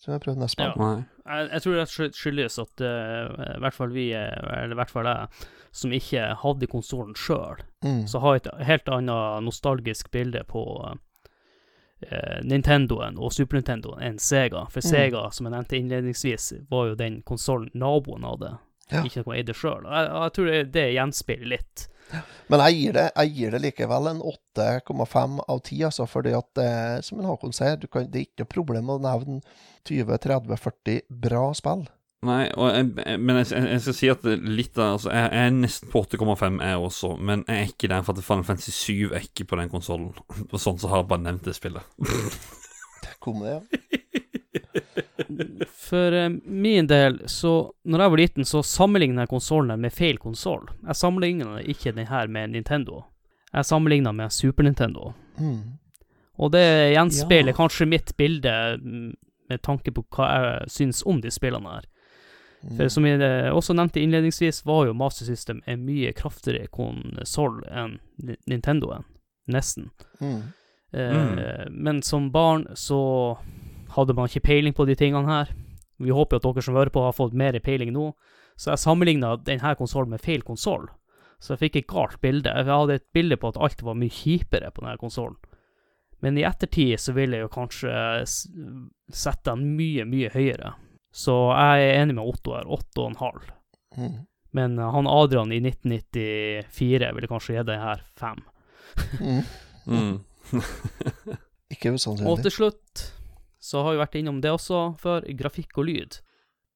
som vi har prøvd NES-spill. Ja. Jeg, jeg tror det skyldes at i hvert fall vi, eller i hvert fall jeg, som ikke hadde konsollen sjøl, Mm. så har et helt annet nostalgisk bilde på eh, Nintendoen og Super Nintendoen enn Sega. For Mm. Sega, som jeg nevnte innledningsvis, var jo den konsollen naboen hadde, Ja. ikke noe jeg eide sjøl. Jeg, jeg tror det, det gjenspeiler litt. Men jeg gir, det, jeg gir det likevel en 8,5 av 10, altså, fordi at det, som en Håkon sier, du kan, det er ikke noe problem å nevne 20-30-40 bra spill. Nei, og jeg, jeg- men jeg, jeg jeg skal si at litt av altså, jeg, jeg er nesten på 8,5, jeg også, men jeg er ikke der for at Final Fantasy 7 er ikke på den konsollen. Sånn så har jeg bare nevnt det spillet. Kom det, ja. For uh, min del, så Når jeg var liten, så sammenligna jeg konsollen med feil konsoll. Jeg sammenligna ikke den her med Nintendo. Jeg sammenligna med Super Nintendo. Mm. Og det gjenspeiler Ja. kanskje mitt bilde mm, med tanke på hva jeg syns om de spillene her. For som jeg eh, også nevnte innledningsvis, var jo Master System en mye kraftigere konsoll enn Ni- Nintendoen. Nesten. Mm. Eh, Men som barn så hadde man ikke peiling på de tingene her. Vi håper at dere som hører på, har fått mer peiling nå. Så jeg sammenligna denne konsollen med feil konsoll. Så jeg fikk et galt bilde. Jeg hadde et bilde på at alt var mye kjipere på denne konsollen. Men i ettertid så vil jeg jo kanskje sette den mye, mye høyere. Så jeg er enig med Otto her. Åtte og en halv. Mm. Men eh, han Adrian i 1994 ville kanskje gitt det her fem. Mm. Mm. Ikke Og til slutt så har vi vært innom det også før, grafikk og lyd.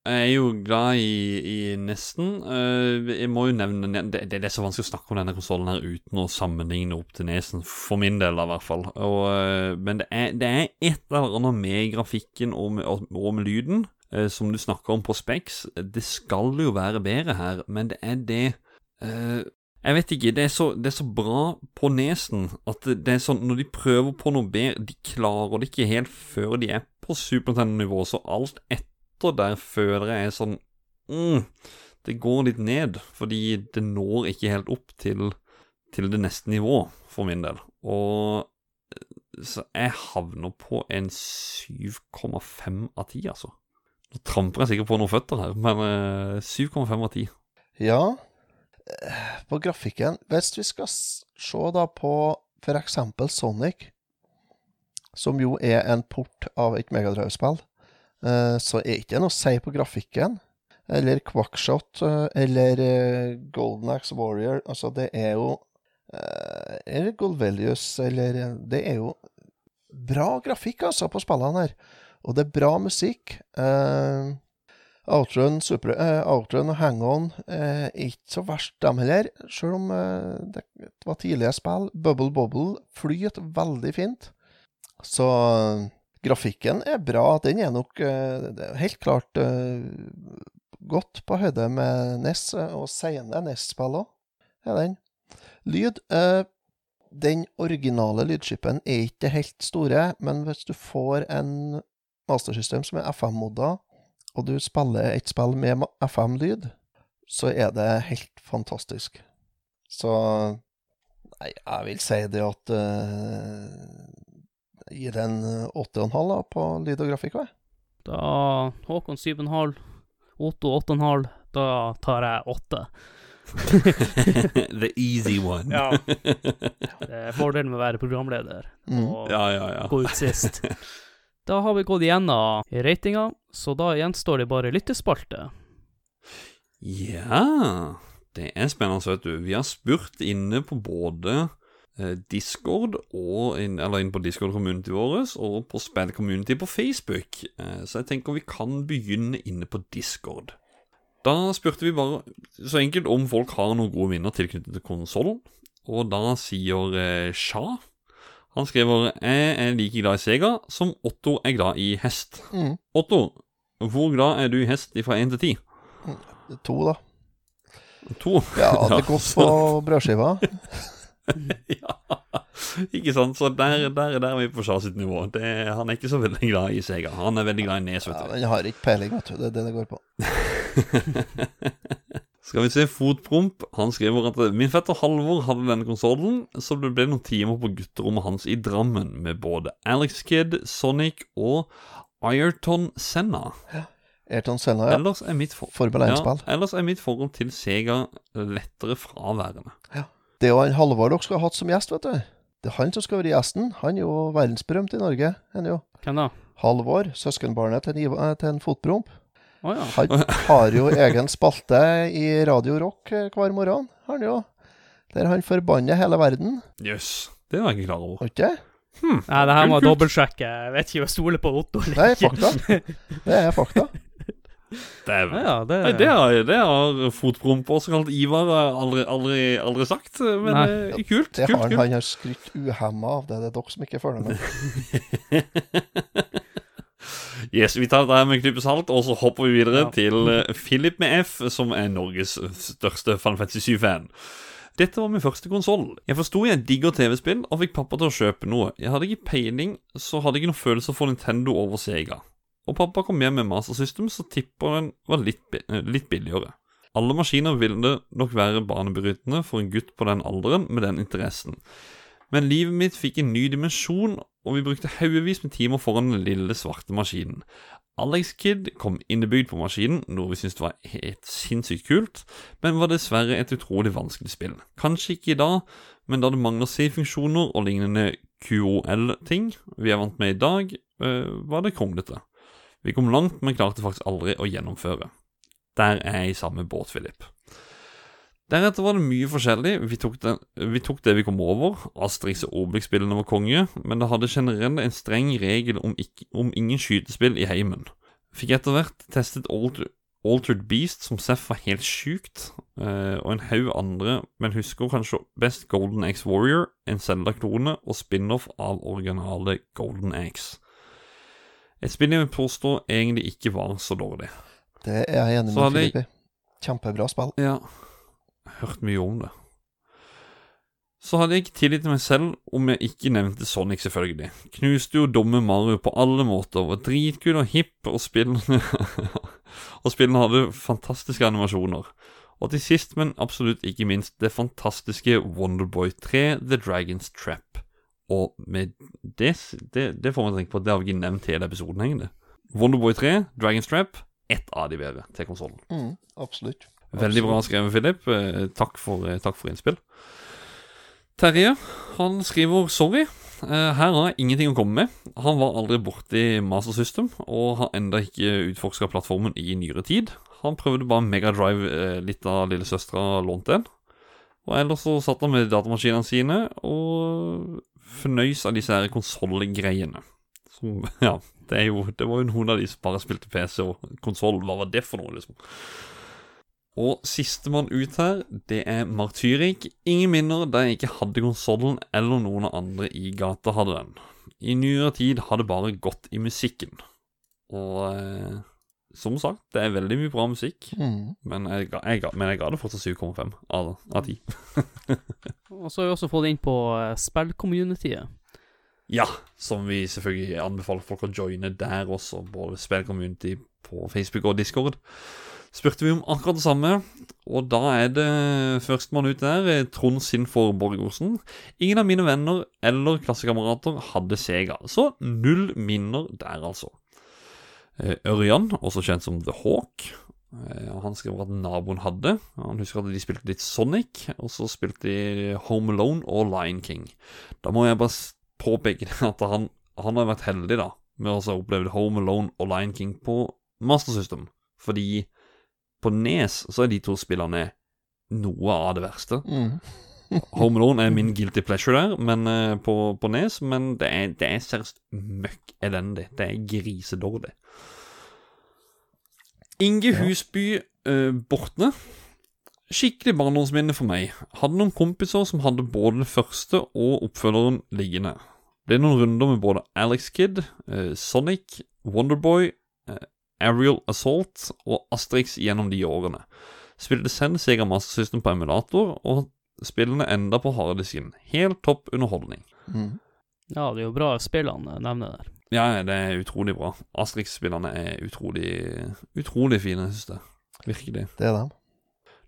Jeg er jo glad i, i Nesten. Eh, jeg må jo nevne det, det er så vanskelig å snakke om denne konsollen her uten å sammenligne opp til Nesen, for min del i hvert fall. Og, eh, men det er, det er et eller annet med grafikken og med, og, med lyden, som du snakker om på Specs. Det skal jo være bedre her, men det er det eh, Jeg vet ikke, det er, så, det er så bra på nesen at det, er sånn når de prøver på noe bedre De klarer det ikke helt før de er på Super Nintendo-nivå, så alt etter der føler jeg er sånn mm, Det går litt ned, fordi det når ikke helt opp til, til det neste nivå, for min del. Og så jeg havner på en 7,5 av 10, altså. Nå tramper jeg sikkert på noen føtter her, men eh, 7,5 av 10. Ja, eh, på grafikken Hvis vi skal se da på eksempel Sonic, som jo er en port av et Megadrive-spill, eh, så er ikke det noe å si på grafikken. Eller Quackshot, eh, eller eh, Golden Axe Warrior. Altså, det er jo eh, Eller Golvelius, eller eh, Det er jo bra grafikk, altså, på spillene her. Og det er bra musikk. Eh, Outrun, Super, eh, Outrun og Hang-On eh, er ikke så verst, dem heller. Selv om eh, det var tidlige spill. Bubble Bobble flyter veldig fint. Så grafikken er bra. Den er nok helt klart godt på høyde med NES, og sene NES-spill òg, er den. Lyd Den originale lydskipen er ikke det helt store, men hvis du får en mastersystem som er FM-modda, og du spiller et spill med FM-lyd, så er det helt fantastisk. Så Nei, jeg vil si det at uh, Jeg gir en eh, 8,5 da, på lyd og grafikk. hva? Da Håkon 7,5, Otto 8,5, da tar jeg 8. The easy one. Ja. Det er fordelen med å være programleder Mm. og ja, ja. ja. gå ut sist. Da har vi gått igjennom ratinga, så da gjenstår det bare lyttespalte. Ja, det er spennende, vet du. Vi har spurt inne på både eh, Discord, og inn, eller inne på Discord-community vår, og på Spill Community på Facebook. Eh, så jeg tenker vi kan begynne inne på Discord. Da spurte vi bare så enkelt om folk har noen gode minner tilknyttet til konsollen, og da sier eh, Sha Han skriver Jeg er like glad i Sega som Otto er glad i hest. Mm. Otto, hvor glad er du i hest fra 1 til 10? To, da. To? Ja, det går på brødskiva. ja, ikke sant? Så der, der, der er vi på sitt nivå. Det, han er ikke så veldig glad i Sega. Han er veldig glad i Nes, Ja, vet du. den har ikke peiling, vet du. Det er det det går på. Skal vi se Fotpromp. Han skriver at min fetter Halvor hadde denne konsollen, så det ble noen timer på gutterommet hans i Drammen med både Alex Kidd, Sonic og Ayrton Senna. Ayrton Senna, ja. Ellers er mitt for... Ja, ellers er mitt forhold til Sega lettere fraværende. Det er jo han Halvor dere skulle ha hatt som gjest, vet du. Det er han som skal være gjesten. Han er jo verdensberømt i Norge. Han er jo Hvem da? Halvor, søskenbarnet til en, eh, til en fotpromp. Å ja. Han har jo egen spalte i Radio Rock eh, hver morgen. Har han jo. Der han forbanner hele verden. Jøss, det var jeg ikke klar over. Ikke det? Nei, det her må jeg Kult, kult. dobbeltsjekke. Jeg vet ikke om jeg stoler på Otto Det eller er fakta. Det er fakta. Dæven. Ja, ja, det, Nei, det har, det har fotprompa, også kalt Ivar, eh, aldri, aldri, aldri sagt. Men Nei. eh, kult, Det kult, har han, kult. han har skrytt uhemma av. Det Det er dere som ikke føler med. Yes, Vi tar det her med en klype salt, og så hopper vi videre Ja. til eh, Philip med F, som er Norges største Final Fantasy 7-fan. Dette var min første konsoll. Jeg forsto jeg digger TV-spill, og fikk pappa til å kjøpe noe. Jeg hadde ikke peiling, så hadde jeg ikke noen følelse for Nintendo over Sega. og pappa kom hjem med Master System, så tipper den var litt, eh, litt billigere. Alle maskiner ville nok være banebrytende for en gutt på den alderen med den interessen. Men livet mitt fikk en ny dimensjon, og vi brukte haugevis med timer foran den lille, svarte maskinen. Alex Kid kom innebygd på maskinen, noe vi syntes var helt sinnssykt kult, men var dessverre et utrolig vanskelig spill. Kanskje ikke i dag, men da det mangler C-funksjoner og lignende QOL-ting vi er vant med i dag, øh, var det kronglete. Vi kom langt, men klarte faktisk aldri å gjennomføre. Der er jeg i samme båt, Philip. Deretter var det mye forskjellig. Vi tok, det, vi tok det vi kom over. Asterix og Obelix-spillene var konge, men det hadde generelt en streng regel om, ikke, om ingen skytespill i heimen. Fikk etter hvert testet Alter, Altered Beast, som Seff var helt sjukt, eh, og en haug andre, men husker kanskje best Golden Axe Warrior, en Zelda-klone og spin-off av originale Golden Axe. Et spill jeg vil påstå egentlig ikke var så dårlig. Det er jeg enig med hadde jeg- Filip i. Kjempebra spill. Ja, hørt mye om det. Så hadde jeg ikke tillit til meg selv om jeg ikke nevnte Sonic, selvfølgelig. Knuste jo dumme Mario på alle måter, var dritkul og hipp, og spillene Og spillene hadde fantastiske animasjoner. Og til sist, men absolutt ikke minst, det fantastiske Wonderboy 3, The Dragon's Trap. Og med det, det, det får man tenke på, det har vi ikke nevnt hele episoden, egentlig. Wonderboy 3, Dragon's Trap, ett av de bedre til konsollen. Mm, absolutt. Veldig bra skrevet, Philip. Eh, Takk for, eh, takk for innspill. Terje han skriver sorry. Eh, Her har jeg ingenting å komme med. Han var aldri borti Master System, og har enda ikke utforska plattformen i nyere tid. Han prøvde bare Megadrive litt av lillesøstera lånte en. Og ellers så satt han med datamaskinene sine og fornøys av disse her konsollgreiene. Som, ja, det, jo, det var jo noen av de som bare spilte PC og konsoll. Hva var det for noe, liksom? Og sistemann ut her, det er Martyrik. Ingen minner da jeg ikke hadde konsollen, eller noen andre i gata hadde den. I nyere tid har det bare gått i musikken. Og eh, som sagt, det er veldig mye bra musikk, Mm. men jeg, jeg, men jeg ga det fortsatt 7,5 av, av 10. Og så har vi også fått inn på eh, spillcommunityet. Ja, som vi selvfølgelig anbefaler folk å joine der også, både spillcommunity på Facebook og Discord. Spurte vi om akkurat det samme, og da er det førstemann ut der, eh, Trond Sinfor Borgersen. Ingen av mine venner eller klassekamerater hadde Sega, så null minner der, altså. Eh, Ørjan, også kjent som The Hawk, eh, han skriver at naboen hadde. Han husker at de spilte litt Sonic, og så spilte de Home Alone og Lion King. Da må jeg bare påpeke at han, han har vært heldig da med å ha opplevd Home Alone og Lion King på Master System. Fordi på Nes så er de to spillene noe av det verste. Mm. Home Alone er min guilty pleasure der men, eh, på, på Nes, men det er, det er seriøst møkk elendig. Det er grisedårlig. Inge Husby uh, Bortne. Skikkelig barndomsminne for meg. Hadde noen kompiser som hadde både den første og oppfølgeren liggende. Ble noen runder med både Alex Kid, uh, Sonic, Wonderboy, eh, Aerial Assault og Asterix gjennom de årene. Spilte selv Sega Master System på emulator, og spillene enda på harddisken. Helt topp underholdning. Mm. Ja, det er jo bra spillene nevner der. Ja, det er utrolig bra. Asterix-spillene er utrolig Utrolig fine, synes jeg. Virkelig. Det er dem.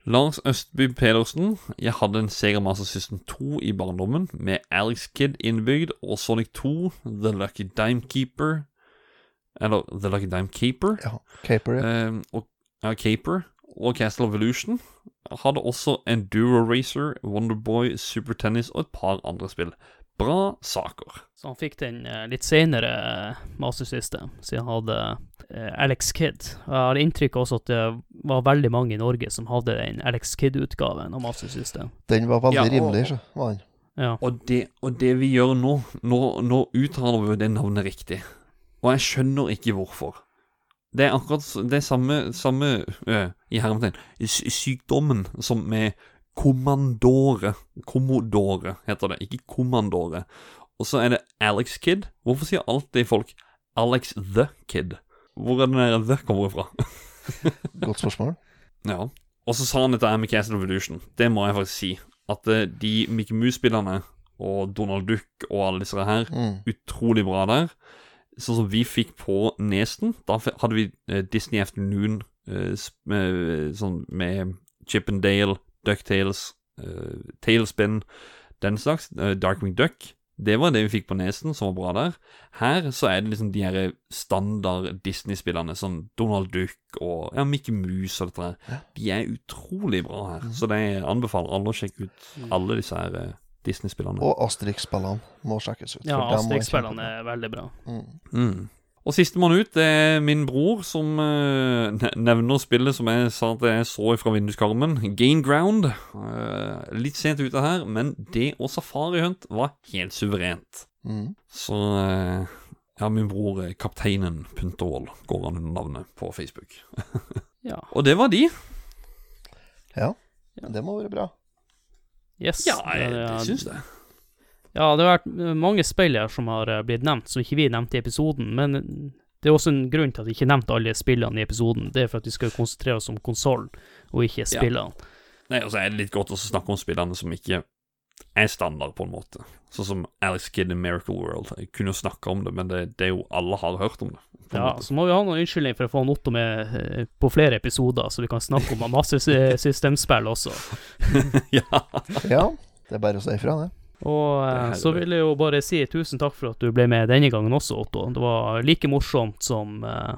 Lars Østby Pedersen. Jeg hadde en Sega Master System 2 i barndommen, med Alex Kid innbygd, og Sonic 2, The Lucky Dime Keeper Eller The Lucky Dime Keeper. Ja. Caper, ja. Eh, og, ja, Caper og Castle of Illusion. Hadde også Enduro Racer, Wonderboy, Super Tennis og et par andre spill. Bra saker. Så han fikk den eh, litt senere eh, Master System, siden han hadde eh, Alex Kid. Jeg har inntrykk også at det var veldig mange i Norge som hadde den Alex Kid-utgaven av Master System. Den var veldig Ja, og- rimelig, så var den. Ja. Og det, og det vi gjør nå, nå, nå uttaler vi jo det navnet riktig. Og jeg skjønner ikke hvorfor. Det er akkurat det samme, samme øh, i hermetegn, sykdommen som med kommandore. Kommodore heter det, ikke kommandore. Og så er det Alex Kid. Hvorfor sier alltid folk Alex the Kid? Hvor er den der the kommer fra? Godt spørsmål. Ja. Og så sa han dette her med Castle Illusion. Det må jeg faktisk si. At de Mickey Mouse-spillerne og Donald Duck og alle disse her, Mm. utrolig bra der. Sånn som vi fikk på Nesten, Da hadde vi eh, Disney Afternoon eh, med, sånn med Chippendale, Ducktales, uh, Tailspin, den slags. eh, Darkwing Duck. Det var det vi fikk på nesen, som var bra der. Her så er det liksom de her standard Disney-spillene, som Donald Duck og ja, Mickey Mouse og dette der. De er utrolig bra her. Så det jeg anbefaler alle å sjekke ut alle disse her eh, Disney-spillene. Og Asterix-spillene må sjekkes ut. Ja, Asterix-spillene er veldig bra. Mm. Mm. Og sistemann ut det er min bror, som eh, nevner spillet som jeg sa at jeg så fra vinduskarmen. Gain Ground. Eh, litt sent ute her, men det og Safari Hunt var helt suverent. Mm. Så eh, ja, min bror Kapteinen Puntervold går han under navnet på Facebook. Ja. Og det var de. Ja, Ja. det må være bra. Yes. Ja, jeg, det, jeg syns det. Ja, det har vært mange spill her som har eh, blitt nevnt, som ikke vi nevnte i episoden. Men det er også en grunn til at vi ikke nevnte alle spillene i episoden. Det er for at vi skal konsentrere oss om konsollen, og ikke spillene. Nei, altså, er det litt godt å snakke om spillene som ikke er standard, på en måte. Sånn som Alex Kidd in Miracle World. Jeg kunne jo snakke om det, men det, det er jo alle har hørt om det. Ja, måte. så må vi ha noen unnskyldning for å få Otto med eh, på flere episoder, så vi kan snakke om masse systemspill også. ja. Ja, det er bare å si ifra, det. Og eh, Det så vil jeg jo bare si tusen takk for at du ble med denne gangen også, Otto. Det var like morsomt som uh,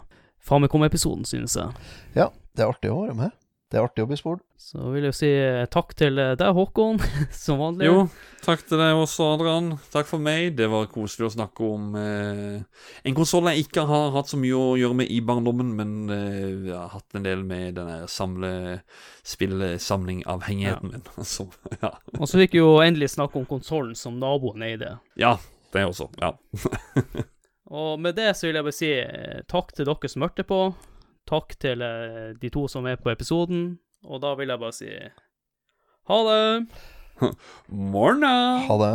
Famicom-episoden, synes jeg. Ja, det er artig å være med. Det er artig å bli spurt. Så vil jeg si eh, takk til eh, deg, Håkon, som vanlig. Jo, takk til deg også, Adrian. Takk for meg. Det var koselig å snakke om eh, en konsoll jeg ikke har hatt så mye å gjøre med i barndommen, men eh, jeg har hatt en del med den der samle spillsamling-avhengigheten min. Så, ja. Og så fikk vi jo endelig snakke om konsollen som naboen eide. ja, det også. Ja. Og med det så vil jeg bare si eh, takk til dere som hørte på. Takk til eh, de to som er på episoden. Og da vil jeg bare si ha det. Morna! Ha det.